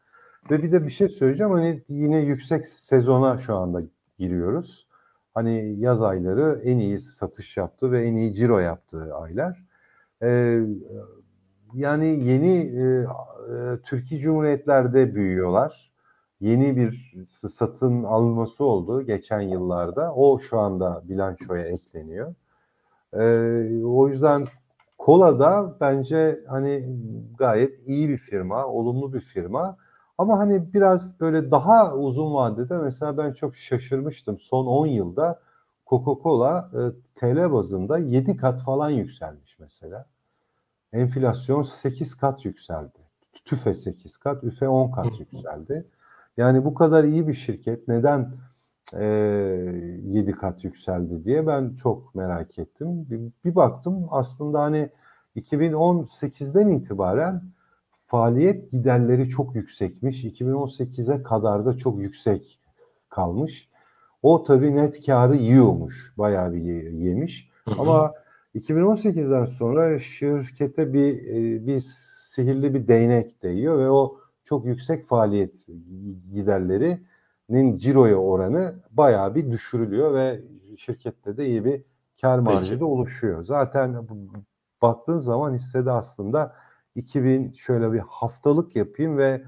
Ve bir de bir şey söyleyeceğim. Hani yine yüksek sezona şu anda giriyoruz. Hani yaz ayları en iyi satış yaptı ve en iyi ciro yaptığı aylar. Ee, yani yeni e, e, Türkiye Cumhuriyetler'de büyüyorlar. Yeni bir satın alınması oldu geçen yıllarda. O şu anda bilançoya ekleniyor. Ee, o yüzden Kola da bence hani gayet iyi bir firma, olumlu bir firma. Ama hani biraz böyle daha uzun vadede mesela ben çok şaşırmıştım. Son 10 yılda Coca-Cola e, TL bazında 7 kat falan yükselmiş mesela. Enflasyon 8 kat yükseldi. TÜFE 8 kat, üfe 10 kat yükseldi. Yani bu kadar iyi bir şirket neden e, 7 kat yükseldi diye ben çok merak ettim. Bir, bir baktım aslında hani 2018'den itibaren faaliyet giderleri çok yüksekmiş. 2018'e kadar da çok yüksek kalmış. O tabii net karı yiyormuş. Bayağı bir ye- yemiş. Hı hı. Ama 2018'den sonra şirkete bir e, bir sihirli bir değnek değiyor ve o çok yüksek faaliyet giderlerinin ciroya oranı bayağı bir düşürülüyor ve şirkette de iyi bir kar marjı da oluşuyor. Zaten baktığın zaman hissede aslında 2000 şöyle bir haftalık yapayım ve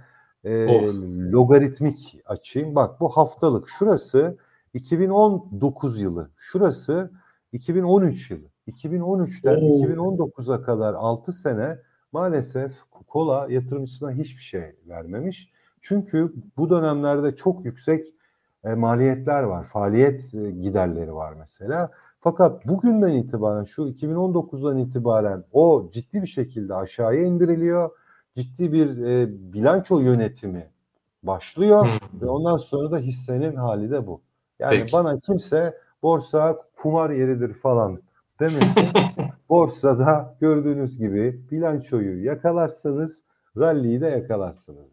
e, Of. logaritmik açayım. Bak bu haftalık şurası 2019 yılı. Şurası 2013 yılı. 2013'ten Oo. 2019'a kadar 6 sene maalesef kola yatırımcısına hiçbir şey vermemiş. Çünkü bu dönemlerde çok yüksek e, maliyetler var. Faaliyet e, giderleri var mesela. Fakat bugünden itibaren şu 2019'dan itibaren o ciddi bir şekilde aşağıya indiriliyor. Ciddi bir e, bilanço yönetimi başlıyor Hı. ve ondan sonra da hissenin hali de bu. Yani Peki. bana kimse borsa kumar yeridir falan demesin. *laughs* Borsada gördüğünüz gibi bilançoyu yakalarsanız rally'yi de yakalarsınız.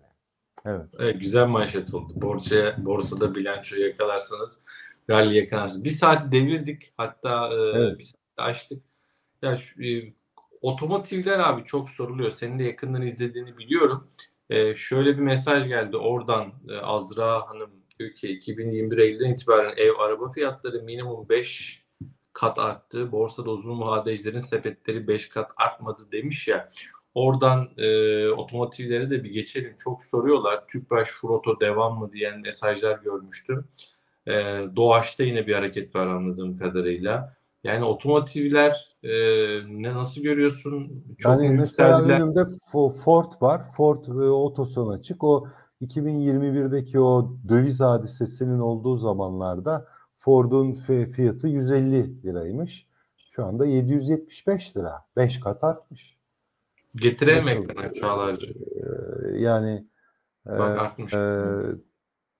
Evet. Evet, güzel manşet oldu. Borsaya, borsada bilanço yakalarsanız rally yakalarsınız. Bir saati devirdik. Hatta e, Evet. bir saati açtık. Ya şu, e, otomotivler abi çok soruluyor. Senin de yakından izlediğini biliyorum. E, şöyle bir mesaj geldi oradan e, Azra Hanım diyor ki 2021 Eylül'den itibaren ev araba fiyatları minimum 5 kat arttı. Borsada uzun vadecilerin sepetleri 5 kat artmadı demiş ya. Oradan e, otomotivlere de bir geçelim. Çok soruyorlar. Tüpraş, Furoto devam mı diyen mesajlar görmüştüm. E, Doğaç'ta yine bir hareket var anladığım kadarıyla. Yani otomotivler e, ne nasıl görüyorsun? Çok yani mesela önümde Fo- Ford var. Ford e, otoson açık. O 2021'deki o döviz hadisesinin olduğu zamanlarda Ford'un fi- fiyatı 150 liraymış. Şu anda 775 lira. 5 kat artmış. Nasıl? ekrana Çağlar'cığım. Ee, yani e, Bak artmış. e,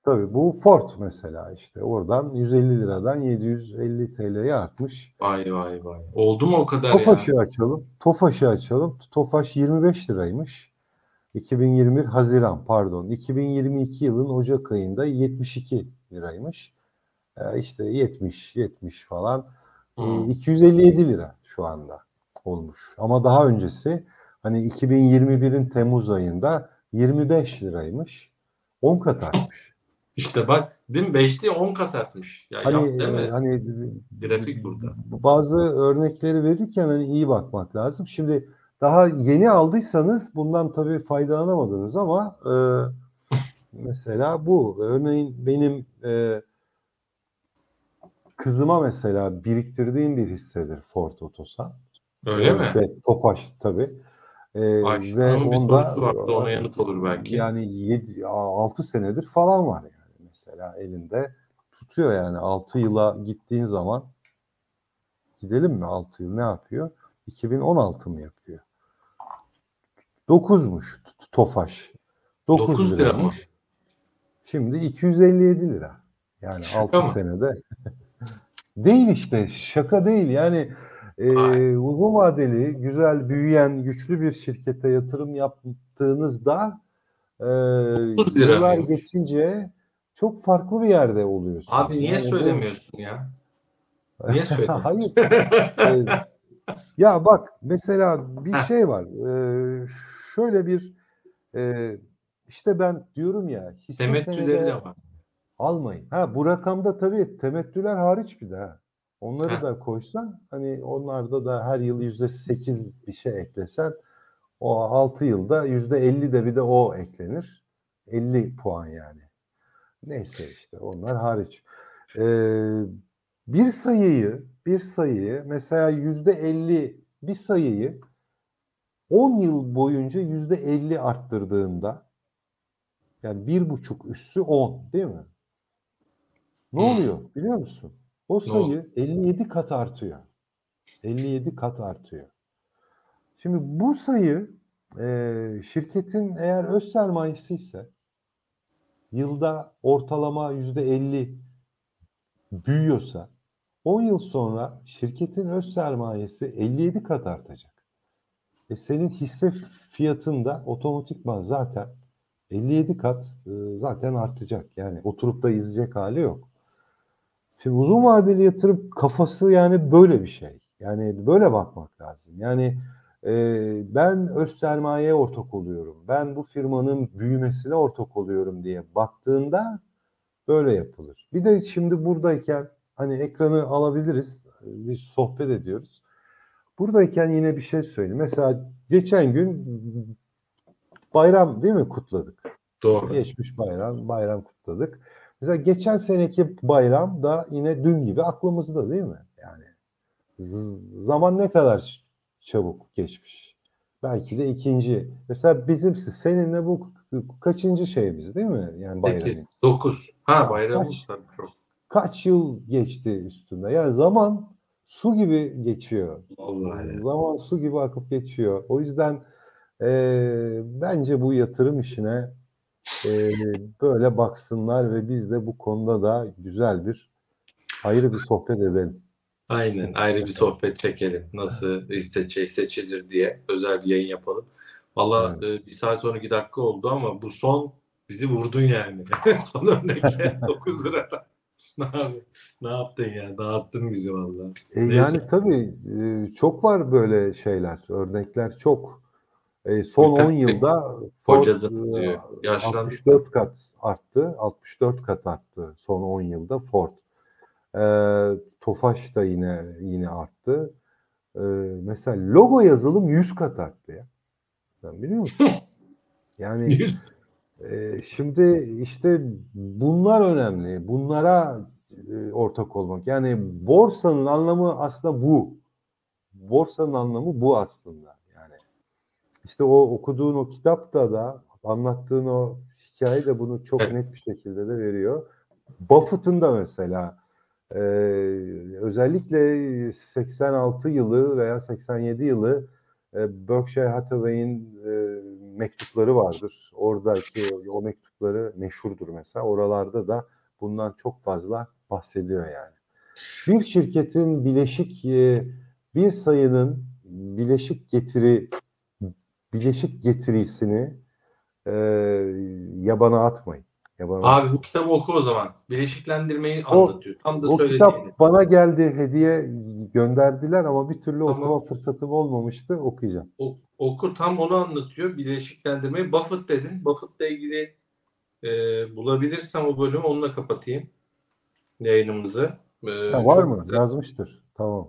tabii bu Ford mesela işte oradan 150 liradan 750 TL'ye artmış. Vay vay vay. Oldu mu o kadar ya? Tofaş'ı açalım. Tofaş'ı açalım. Tofaş 25 liraymış. 2021 Haziran pardon. 2022 yılın Ocak ayında 72 liraymış. Ee, işte 70 70 falan. Ee, Hı. 257 lira şu anda olmuş. Ama daha öncesi hani 2021'in Temmuz ayında 25 liraymış. 10 kat artmış. *laughs* İşte bak değil mi? 5'te 10 kat artmış. Ya Hani yap değil mi? e, hani Grafik burada. Bazı örnekleri verirken hani iyi bakmak lazım. Şimdi daha yeni aldıysanız bundan tabii faydalanamadınız ama e, *laughs* mesela bu örneğin benim e, kızıma mesela biriktirdiğim bir hissedir Ford Otosan. Öyle E, mi? Ve Tofaş tabii. E, Ayşe ve onda vardı. Ona yanıt olur belki. yani 7 6 senedir falan var yani mesela elinde tutuyor yani 6 yıla gittiğin zaman gidelim mi 6 yıl ne yapıyor? 2016 mı yapıyor? 9'muş Tofaş. 9, Dokuz lira mı? Şimdi 257 lira. Yani Şaka 6 mı? senede. Değil işte şaka değil yani e, Ay. uzun vadeli güzel büyüyen güçlü bir şirkete yatırım yaptığınızda e, yıllar geçince çok farklı bir yerde oluyorsunuz. Abi niye Yani bu- söylemiyorsun ya? Niye *laughs* söylemiyorsun? Hayır. Ee, ya bak mesela bir şey var. Ee, şöyle bir e, işte ben diyorum ya hisse Temettüleri de var. Almayın. Ha bu rakamda tabii temettüler hariç bir de ha. Onları Heh. da koysan hani onlarda da her yıl yüzde sekiz bir şey eklesen o altı yılda yüzde elli de bir de o eklenir. 50 puan yani. neyse işte onlar hariç. Ee, bir sayıyı bir sayıyı mesela yüzde elli bir sayıyı 10 yıl boyunca yüzde elli arttırdığında yani bir buçuk üssü 10 değil mi? Ne Hmm. oluyor biliyor musun? O sayı 57 kat artıyor. 57 kat artıyor. Şimdi bu sayı e, şirketin eğer öz sermayesi ise yılda ortalama yüzde 50 büyüyorsa 10 yıl sonra şirketin öz sermayesi 57 kat artacak. E senin hisse fiyatında otomatikman zaten 57 kat e, zaten artacak. Yani oturup da izleyecek hali yok. Şimdi uzun vadeli yatırım kafası yani böyle bir şey. Yani böyle bakmak lazım. Yani e, ben öz sermayeye ortak oluyorum. Ben bu firmanın büyümesine ortak oluyorum diye baktığında böyle yapılır. Bir de şimdi buradayken hani ekranı alabiliriz. Bir sohbet ediyoruz. Buradayken yine bir şey söyleyeyim. Mesela geçen gün bayram değil mi kutladık? Doğru. Geçmiş bayram, bayram kutladık. Mesela geçen seneki bayram da yine dün gibi aklımızda değil mi? Yani zaman ne kadar çabuk geçmiş. Belki de ikinci. Mesela bizim seninle bu kaçıncı şeyimiz değil mi? Yani bayramın. 8, 9. Ha bayramımız tabii çok. Kaç yıl geçti üstünde? Yani zaman su gibi geçiyor. Vallahi. Zaman su gibi akıp geçiyor. O yüzden eee, bence bu yatırım işine eee, böyle baksınlar ve biz de bu konuda da güzel bir ayrı bir sohbet edelim. Aynen ayrı bir sohbet çekelim. Nasıl seçe, seçilir diye özel bir yayın yapalım. Valla e, bir saat 12 dakika oldu ama bu son bizi vurdun yani. *laughs* son örnek *laughs* 9 liradan. Ne, abi, ne yaptın ya? Dağıttın bizi valla. E, Neyse. yani tabii e, çok var böyle şeyler, örnekler çok. E, son *laughs* 10 yılda Ford e, diyor. Yaşlandık. 64 kat arttı. 64 kat arttı son 10 yılda Ford. E, Tofaş da yine yine arttı. E, mesela logo yazılım 100 kat arttı ya. Sen biliyor musun? *laughs* Yani ee, şimdi işte bunlar önemli. Bunlara e, ortak olmak. Yani borsanın anlamı aslında bu. Borsanın anlamı bu aslında. İşte o okuduğun o kitapta da anlattığın o hikaye de bunu çok Evet. net bir şekilde de veriyor. Buffett'ın da mesela e, özellikle 86 yılı veya 87 yılı e, Berkshire Hathaway'in e, mektupları vardır. Oradaki o mektupları meşhurdur mesela. Oralarda da bundan çok fazla bahsediyor yani. Bir şirketin bileşik e, bir sayının bileşik getiri bileşik getirisini e, yabana atmayın. Yabana Abi bu kitabı oku o zaman. Bileşiklendirmeyi O- anlatıyor. Tam da O söylediğini. kitap bana geldi hediye gönderdiler ama bir türlü Tamam. okuma fırsatım olmamıştı. Okuyacağım. O- oku tam onu anlatıyor. Bileşiklendirmeyi. Buffett dedin. Buffett'la ilgili e, bulabilirsem o bölümü onunla kapatayım yayınımızı. E, Ha, var mı? güzel. Yazmıştır. Tamam.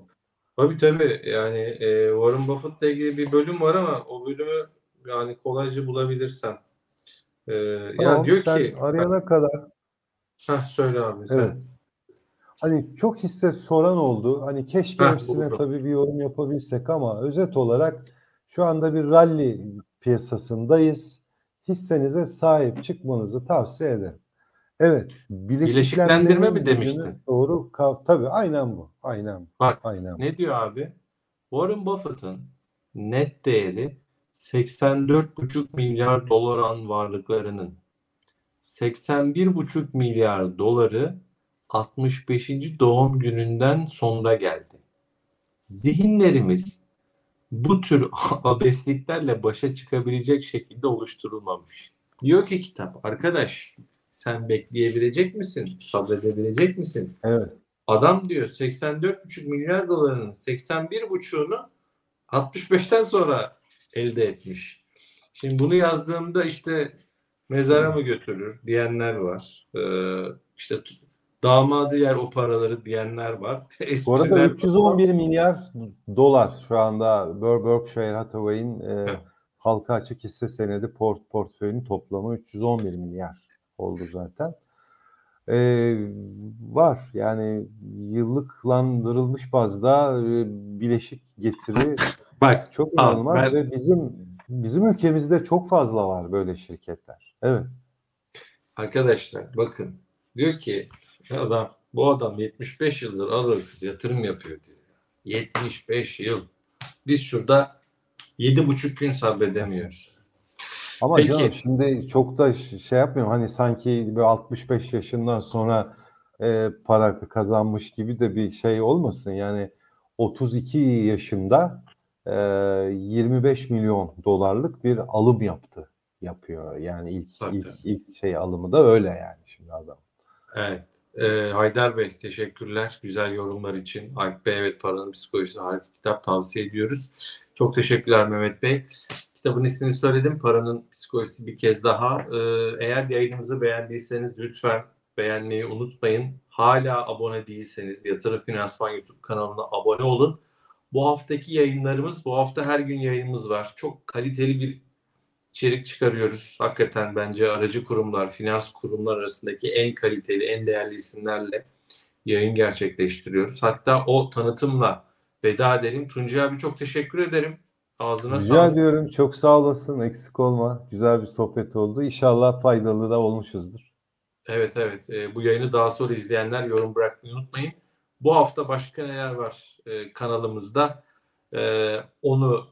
Tabii tabii. Yani e, Warren Buffett'la ilgili bir bölüm var ama o bölümü yani kolayca bulabilirsem. E, ya Tamam, diyor sen ki arayana kadar Heh, söyle abi sen. Evet. hani çok hisse soran oldu. Hani keşke Heh, hepsine buldum. tabii bir yorum yapabilsek ama özet olarak şu anda bir rally piyasasındayız. Hissenize sahip çıkmanızı tavsiye ederim. Evet. Bileşiklendirme mi demiştin? Doğru. Tabii aynen bu. Aynen bu. Bak Aynen bu. Ne diyor abi? Warren Buffett'ın net değeri 84,5 milyar dolar an varlıklarının 81,5 milyar doları 65. doğum gününden sonra geldi. Zihinlerimiz bu tür *laughs* abesliklerle başa çıkabilecek şekilde oluşturulmamış. Diyor ki kitap, arkadaş sen bekleyebilecek misin? Sabredebilecek misin? Evet. Adam diyor 84,5 milyar dolarının 81,5'unu 65'ten sonra elde etmiş. Şimdi bunu yazdığımda işte mezara mı götürür diyenler var. Ee, işte damadı yer o paraları diyenler var. *laughs* Bu arada Espriler- 311 milyar dolar şu anda Ber- Berkshire Hathaway'in e, halka açık hisse senedi port portföyünün toplamı 311 milyar oldu zaten. Ee, var yani yıllıklandırılmış bazda e, bileşik getiri *laughs* Bak çok inanılmaz ben- ve bizim bizim ülkemizde çok fazla var böyle şirketler. Evet. arkadaşlar bakın diyor ki adam bu adam 75 yıldır aralıksız yatırım yapıyor diyor. 75 yıl. Biz şurada 7,5 gün sabredemiyoruz. Ama Peki. canım şimdi çok da şey yapmıyorum hani sanki böyle 65 yaşından sonra e, para kazanmış gibi de bir şey olmasın. Yani 32 yaşında e, 25 milyon dolarlık bir alım yaptı yapıyor. Yani ilk Tabii. ilk ilk şey alımı da öyle yani şimdi adam. Evet. Ee, Haydar Bey teşekkürler güzel yorumlar için. Alp Bey evet paranın psikolojisi harika kitap tavsiye ediyoruz. Çok teşekkürler Mehmet Bey. Kitabın ismini söyledim. Paranın psikolojisi bir kez daha. Ee, eğer yayınımızı beğendiyseniz lütfen beğenmeyi unutmayın. Hala abone değilseniz Yatırım Finansman YouTube kanalına abone olun. Bu haftaki yayınlarımız, bu hafta her gün yayınımız var. Çok kaliteli bir içerik çıkarıyoruz. Hakikaten bence aracı kurumlar, finans kurumlar arasındaki en kaliteli, en değerli isimlerle yayın gerçekleştiriyoruz. Hatta o tanıtımla veda edelim. Tuncay abi çok teşekkür ederim. Ağzına Rica sağlık. ediyorum. Çok sağ olasın. Eksik olma. Güzel bir sohbet oldu. İnşallah faydalı da olmuşuzdur. Evet evet. Ee, bu yayını daha sonra izleyenler yorum bırakmayı unutmayın. Bu hafta başka neler var e, kanalımızda? E, onu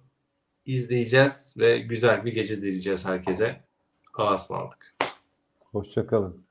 izleyeceğiz ve güzel bir gece dileyeceğiz herkese. Allah'a ısmarladık. Hoşça kalın.